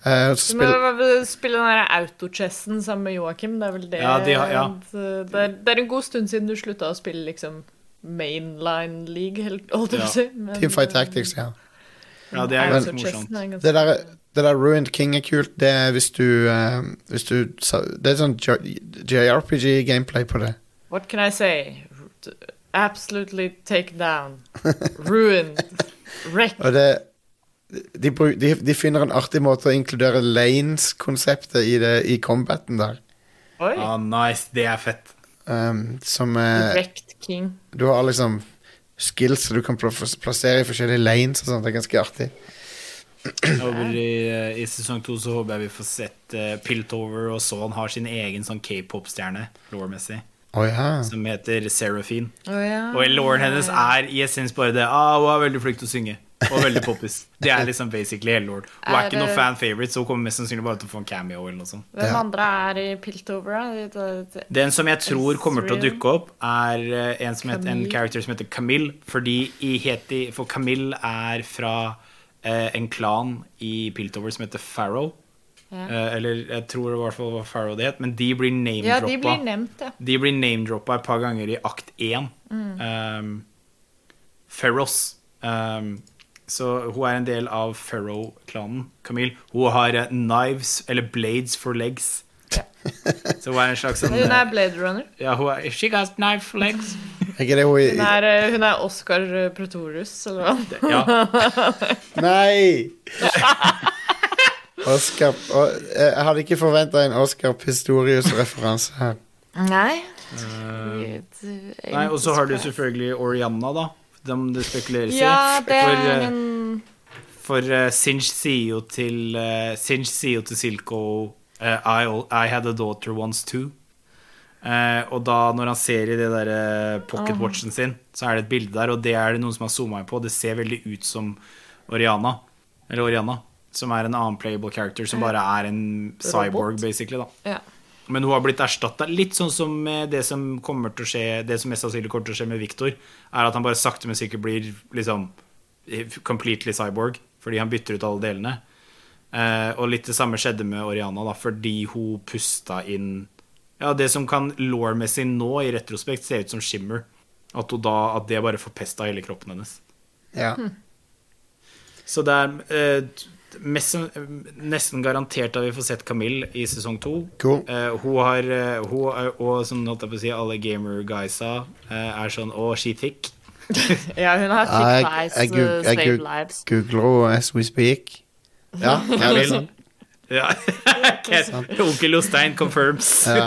Eh, så Du må spille den der autochessen sammen med Joakim. Det er vel det Ja, de har- ja. det, er, det er en god stund siden du slutta å spille liksom mainline league, holdt jeg på å si. men, Teamfight eh, Tactics, ja. Ja, det er ganske morsomt. er ganske- Det der, det der Ruined King er kult. Det er hvis du, uh, hvis du Det er sånn JRPG-gameplay på det. What can I say? Absolutely take down. Ruined. Wreck. Og det de, de, de finner en artig måte å inkludere lanes-konseptet i, det- i combaten der. Oi. Ah, nice. Det er fett. Um, som uh, Wrecked King. Du har liksom skills du kan plassere i forskjellige lanes og sånt. Det er ganske artig. I, eh, I sesong to så håper jeg vi får sett uh, Piltover og så han har sin egen sånn k-pop-stjerne, lore-messig. Å ja. som heter Seraphine. Oh, ja. Og lauren hennes er i essens bare det. Ah, hun er veldig flink til å synge. Og veldig poppis. Det er liksom basically Hellord. Hun er Er ikke noe fan favorite, så hun kommer mest sannsynlig bare til å få en cameo eller noe sånt. Hvem Ja. andre er i Piltover? Den som jeg tror kommer til å dukke opp, er eh, en, som heter, en character som heter Camille. Fordi i Heti, For Camille er fra eh, en klan i Piltover som heter Farrow. Ja. Eh, eller jeg tror i hvert fall det var Farrow det het, men de blir Ja, de blir name-droppa. nevnt, ja. De blir name-droppa et par ganger i akt én. Mm. Um, Ferros. Um, så hun er en del av Ferrow-klanen. Camille. Hun har eh, knives, eller blades for legs. Så hun er en slags sånn Hun er eh, Blade Runner. ja, hun er, She got knife for legs. Hun er, eh, hun er Oscar Pretorius, eller hva? Ja. Nei! Oscar og, Jeg hadde ikke forventa en Oscar Pistorius-referanse her. Nei. Nei, og så har du selvfølgelig Orianna, da. Dem det spekuleres i. Ja, det For, er eh, en For uh, Sinch sier jo til uh, Sinch sier jo til Silko uh, I, I had a daughter once too. Uh, og da når han ser i det der eh, pocketwatchen sin, så er det et bilde der, og det er det noen som har zooma inn på. Det ser veldig ut som Oriana. Eller Oriana. Som er en annen playable character som bare er en cyborg, basically. da Ja. Men hun har blitt erstatta litt sånn som det som kommer til å skje Det som mest sannsynlig kommer til å skje med Victor, er at han bare sakte, men sikkert blir liksom completely cyborg fordi han bytter ut alle delene. Eh, og litt det samme skjedde med Oriana, da, fordi hun pusta inn Ja, det som kan law-messig nå, i retrospekt, se ut som Shimmer. At, hun da, at det bare forpesta hele kroppen hennes. Ja. Så det er eh, mest, nesten garantert at vi får sett Camille i sesong to. Cool. Uh, hun har eh, hun, er- Og som holdt jeg på å si, alle gamer-guysa uh, er sånn Å, she thick. ja, hun har thick thighs, jeg, uh, jeg lives. googler henne as we speak. Ja, Camille. Ja. Onkel Jostein confirms. Ja.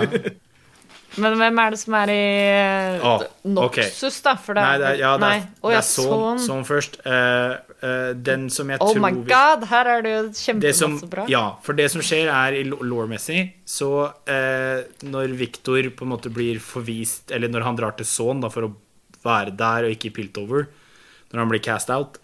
Men hvem er det som er i uh, Noxus, da? For det Nei, det er, ja, det er, Nei. Det er sånn, sånn. sånn først. Eh, eh, den som jeg Oh tror my god, her er det jo kjempemasse bra. ja, for det som skjer er i law-messig Så uh, når Victor på en måte blir forvist Eller når han drar til Son da, for å være der og ikke i Piltover Når han blir cast out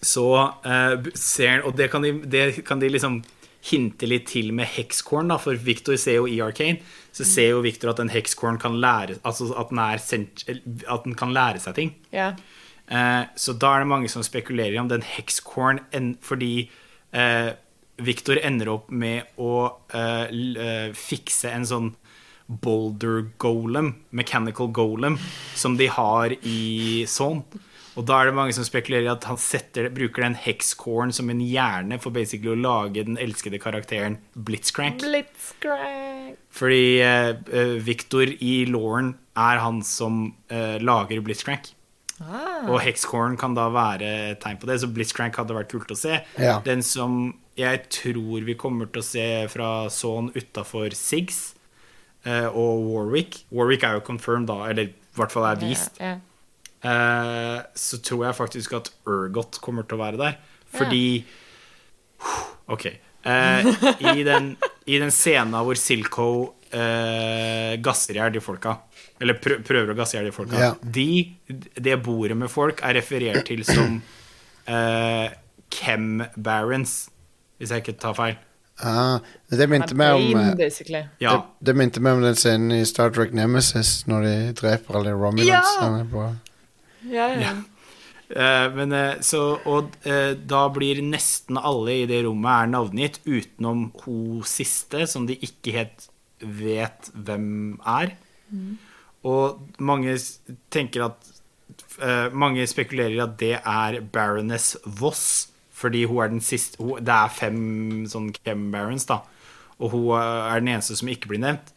Så uh, ser han Og det kan, de, det kan de liksom hinte litt til med hexcorn da, For Victor ser jo i Arcane Så ser jo Victor at en hexcorn kan lære Altså at den, sent, at den kan lære seg ting Ja. Eh, så da er det mange som spekulerer om den hexcorn fordi eh, Victor ender opp med å eh, eh, fikse en sånn boulder golem, mechanical golem, som de har i Zone. Og da er det mange som spekulerer i at han setter, bruker den hexcorn som en hjerne for basically å lage den elskede karakteren Blitzcrank. Blitzcrank. Fordi Victor i Lauren er han som lager Blitzcrank. Ah. Og Hexcorn kan da være et tegn på det, så Blitzcrank hadde vært kult å se. Ja. Den som jeg tror vi kommer til å se fra Son utafor Siggs eh, og Warwick Warwick er jo confirmed, da, eller i hvert fall er vist. Ja, Eh, så tror jeg faktisk at Urgot kommer til å være der. Fordi Ok. Eh, i, den, I den scenen hvor Silco eh, gasser i hjel de folka, eller prø prøver å gasse i hjel de folka Ja. de, Det bordet med folk er referert til som eh, Chem Barons, hvis jeg ikke tar feil. Ah, det minte meg om eh. Ja. det, det minte meg om den scenen i Star Trek Nemesis når de dreper alle Romulansene Ja. Ja, ja. Eh, men uh, så Og uh, da blir nesten alle i det rommet er navngitt, utenom hun siste, som de ikke helt vet hvem er. Og mange tenker at uh, Mange spekulerer i at det er Baroness Voss, fordi hun er den siste hun, Det er fem sånn Chem Barons, da. Og hun eh, er den eneste som ikke blir nevnt.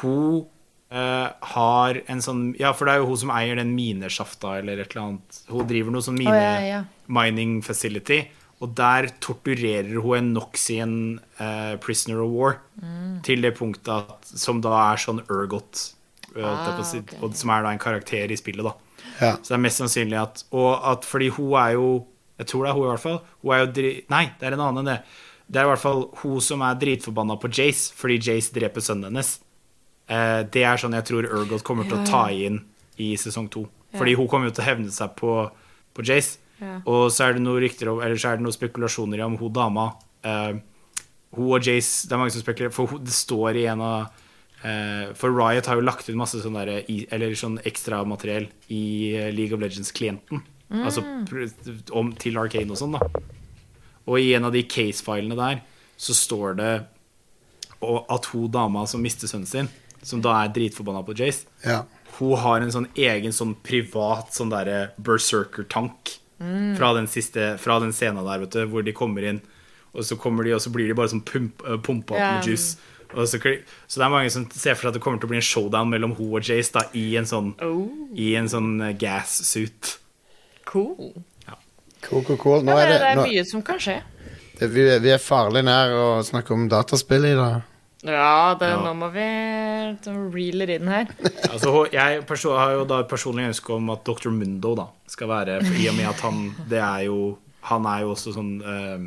Hun uh, har en sånn Ja, for det er jo hun som eier den minesjafta eller et eller annet. Hun driver noe sånn mine oh, ja, ja. mining facility. Og der torturerer hun en Noxian uh, prisoner of war Mm. til det punktet at, som da er sånn Urgot. eh, å si, Ah, okay. Og som er da en karakter i spillet, da. Ja. Så det er mest sannsynlig at Og at fordi hun er jo Jeg tror det er hun i hvert fall. Hun er jo dri Nei, det er en annen enn det. Det er i hvert fall hun som er dritforbanna på Jace fordi Jace dreper sønnen hennes. Uh, det er sånn jeg tror Urgot kommer til å ta inn i sesong to. Fordi hun kommer jo til å hevne seg på, på Jace. Ja. Og så er det noe rykter om Eller så er det noen spekulasjoner om hun dama. Uh, hun og Jace Det er mange som spekulerer, for hun, det står i en av uh, For Riot har jo lagt ut masse sånn der, eller sånn ekstra materiell i eh, League of Legends-klienten. Altså om, til Arcane og sånn, da. Og i en av de case-filene der så står det og at hun dama som mister sønnen sin, som da er dritforbanna på Jace, Ja. hun har en sånn egen sånn privat sånn derre berserker-tank fra den siste Fra den scenen der, vet du, hvor de kommer inn, og så kommer de, og så blir de bare sånn pump, uh, pumpa opp Ja. med juice. Og så, så det er mange som ser for seg at det kommer til å bli en showdown mellom hun og Jace da, i en sånn, Oh, i en sånn uh, gas suit. cool. Cool, cool, cool. Nå Ja, er det, det, er er nå, mye som kan skje. det vi, vi er farlig nær å snakke om dataspill i dag. Ja, det, Ja. nå må vi reele det inn her. Altså, jeg har jo da et personlig ønske om at Dr. Mundo da skal være for I og med at han Det er jo Han er jo også sånn uh,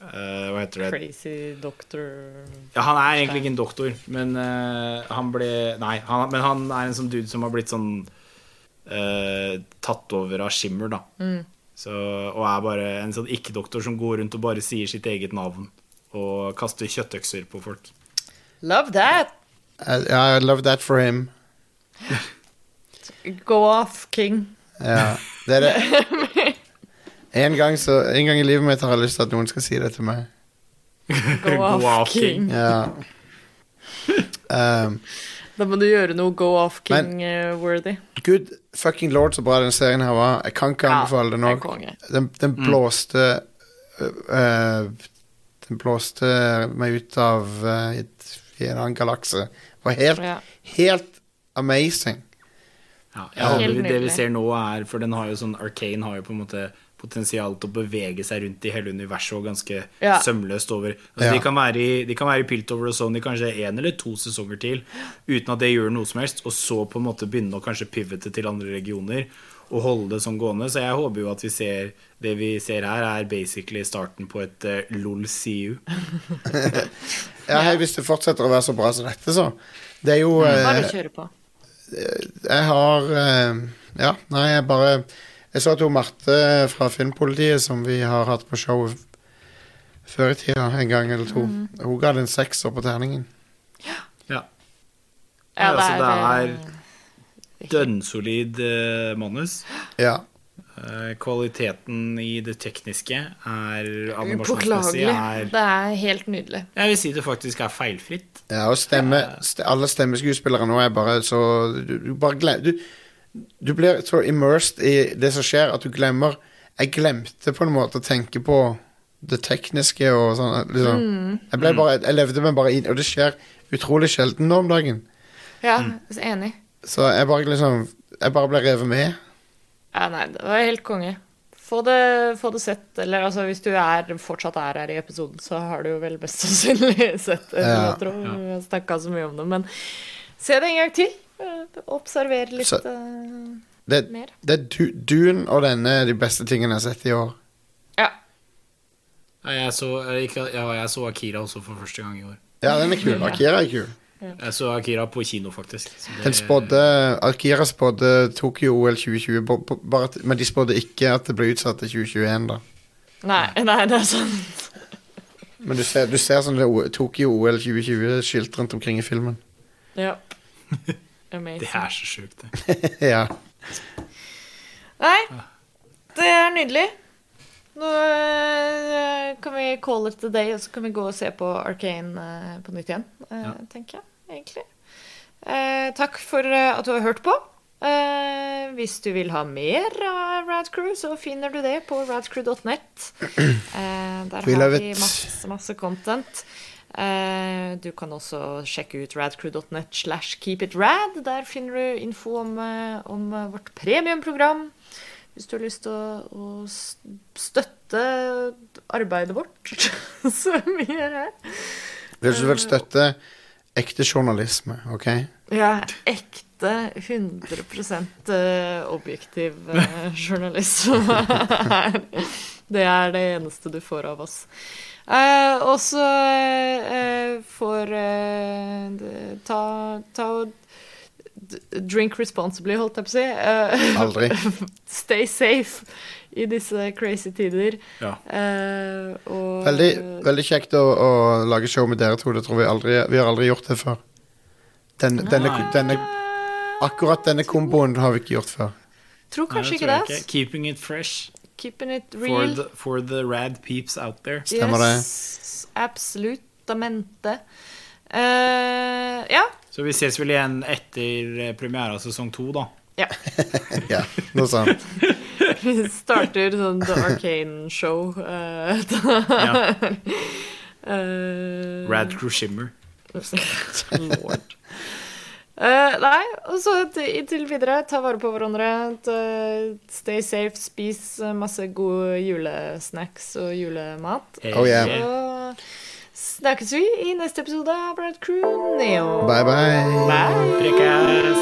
uh, Hva heter det? Crazy doctor Ja, han er egentlig ikke en doktor, men uh, han ble Nei, han, men han er en sånn dude som har blitt sånn tatt over av Shimmer, da. Så, og er bare en sånn ikke-doktor som går rundt og bare sier sitt eget navn. Og kaster kjøttøkser på folk. Love that! I, I love that for him. Go off, king. Ja, det er det. En gang, så, en gang i livet mitt har jeg lyst til at noen skal si det til meg. Go off, off, king. Ja. Um, Da må du gjøre noe go off king-worthy. good fucking lord, så bra den serien her var. Jeg kan ikke anbefale det nok. Den, den blåste øh, øh, Den blåste meg ut av et, i en annen galakse. Det var helt, Ja. helt amazing. Ja, jeg håper det vi ser nå er For den har jo sånn Arcane har jo på en måte potensial til å bevege seg rundt i hele universet og ganske Ja. sømløst over. Altså, Ja. de, kan være i, de kan være i Piltover og Sony kanskje én eller to sesonger til uten at det gjør noe som helst, og så på en måte begynne å kanskje pivote til andre regioner og holde det sånn gående. Så jeg håper jo at vi ser det vi ser her, er basically starten på et uh, LOL-CU. Ja, hei, hvis det fortsetter å være så bra som dette, så. Det er jo Bare øh, kjøre på. Jeg har uh, Ja, nei, jeg bare Jeg så at hun Marte fra Filmpolitiet, som vi har hatt på show før i tida, en gang eller to, hun ga den en sekser på terningen. Ja. Ja, Ja, altså, det er, det Dønnsolid uh, manus. Ja. Eh, kvaliteten i det tekniske er animasjonsmessig Upåklagelig. er Det er helt nydelig. Jeg vil si det faktisk er feilfritt. Ja, og stemme, st alle stemmeskuespillere nå er bare så Du, du bare glem, du, du blir så immersed i det som skjer, at du glemmer Jeg glemte på en måte å tenke på det tekniske og sånn. Liksom. Jeg, bare, jeg levde meg bare inn, og det skjer utrolig sjelden nå om dagen. Ja, Mm. enig. Så jeg bare liksom Jeg bare ble revet med. Ja, nei, det var helt konge. Få det, få det sett, eller altså hvis du er, fortsatt er her i episoden, så har du jo vel mest sannsynlig sett det. Ja. Jeg tror vi har snakka så mye om det, men se det en gang til. Eh, Observer litt Så- eh, Det, mer. det er du, Dune og denne er de beste tingene jeg har sett i år. Ja. Ja, Jeg så, jeg, ja, jeg så Akira også for første gang i år. Ja, den er kul. Akira er kul. Jeg så Akira på kino, faktisk. Det- Den spådde Akira spådde Tokyo-OL 2020, bo- bo- bare at, men de spådde ikke at det ble utsatt til 2021, da. Nei, nei, det er sant. Men du ser, du ser sånn Tokyo-OL 2020-skilt rundt omkring i filmen. Ja. Det er så sjukt, det. ja. Nei, det er nydelig. Nå eh, kan vi call it a day, og så kan vi gå og se på Arcane eh, på nytt igjen, eh, Ja. tenker jeg, egentlig. Eh, takk for at du har hørt på. Eh, hvis du vil ha mer av Radcrew, så finner du det på radcrew.net. Eh, der har vi masse, masse content. Du kan også sjekke ut radcrew.net slash keepitrad. Der finner du info om, om vårt premiumprogram. Hvis du har lyst til å, å støtte arbeidet vårt, som vi gjør her. Hvis du vil støtte ekte journalisme, OK? Ja, ekte 100 eh, objektiv eh, journalisme. det er det eneste du får av oss. Eh, og så eh, får eh, ta, ta og Drink responsibly, holdt jeg på å si. Uh, Aldri. stay safe i disse crazy tider. Ja. Uh, og Veldig, veldig kjekt å, å lage show med dere to. Det tror vi aldri Vi har aldri gjort det før. Den, denne, denne, akkurat denne komboen har vi ikke gjort før. Tror Nei, kanskje ikke det. Keeping it fresh Keeping it for the, for the rad peeps out there. Stemmer det. yes, Absolutamente. Uh, ja. Så vi ses vel igjen etter eh, premiere av sesong to, da. ja. Ja, noe sånt. Vi starter sånn The Arcane Show. Uh, Ja. eh, Rad Crew Shimmer. Lord. Uh, nei, og så til- inntil videre, ta vare på hverandre. Stay safe, spis masse gode julesnacks og julemat. Oh, yeah. Så snakkes vi i neste episode av Brad Crew Neo. Bye, bye. Bye. Prekas.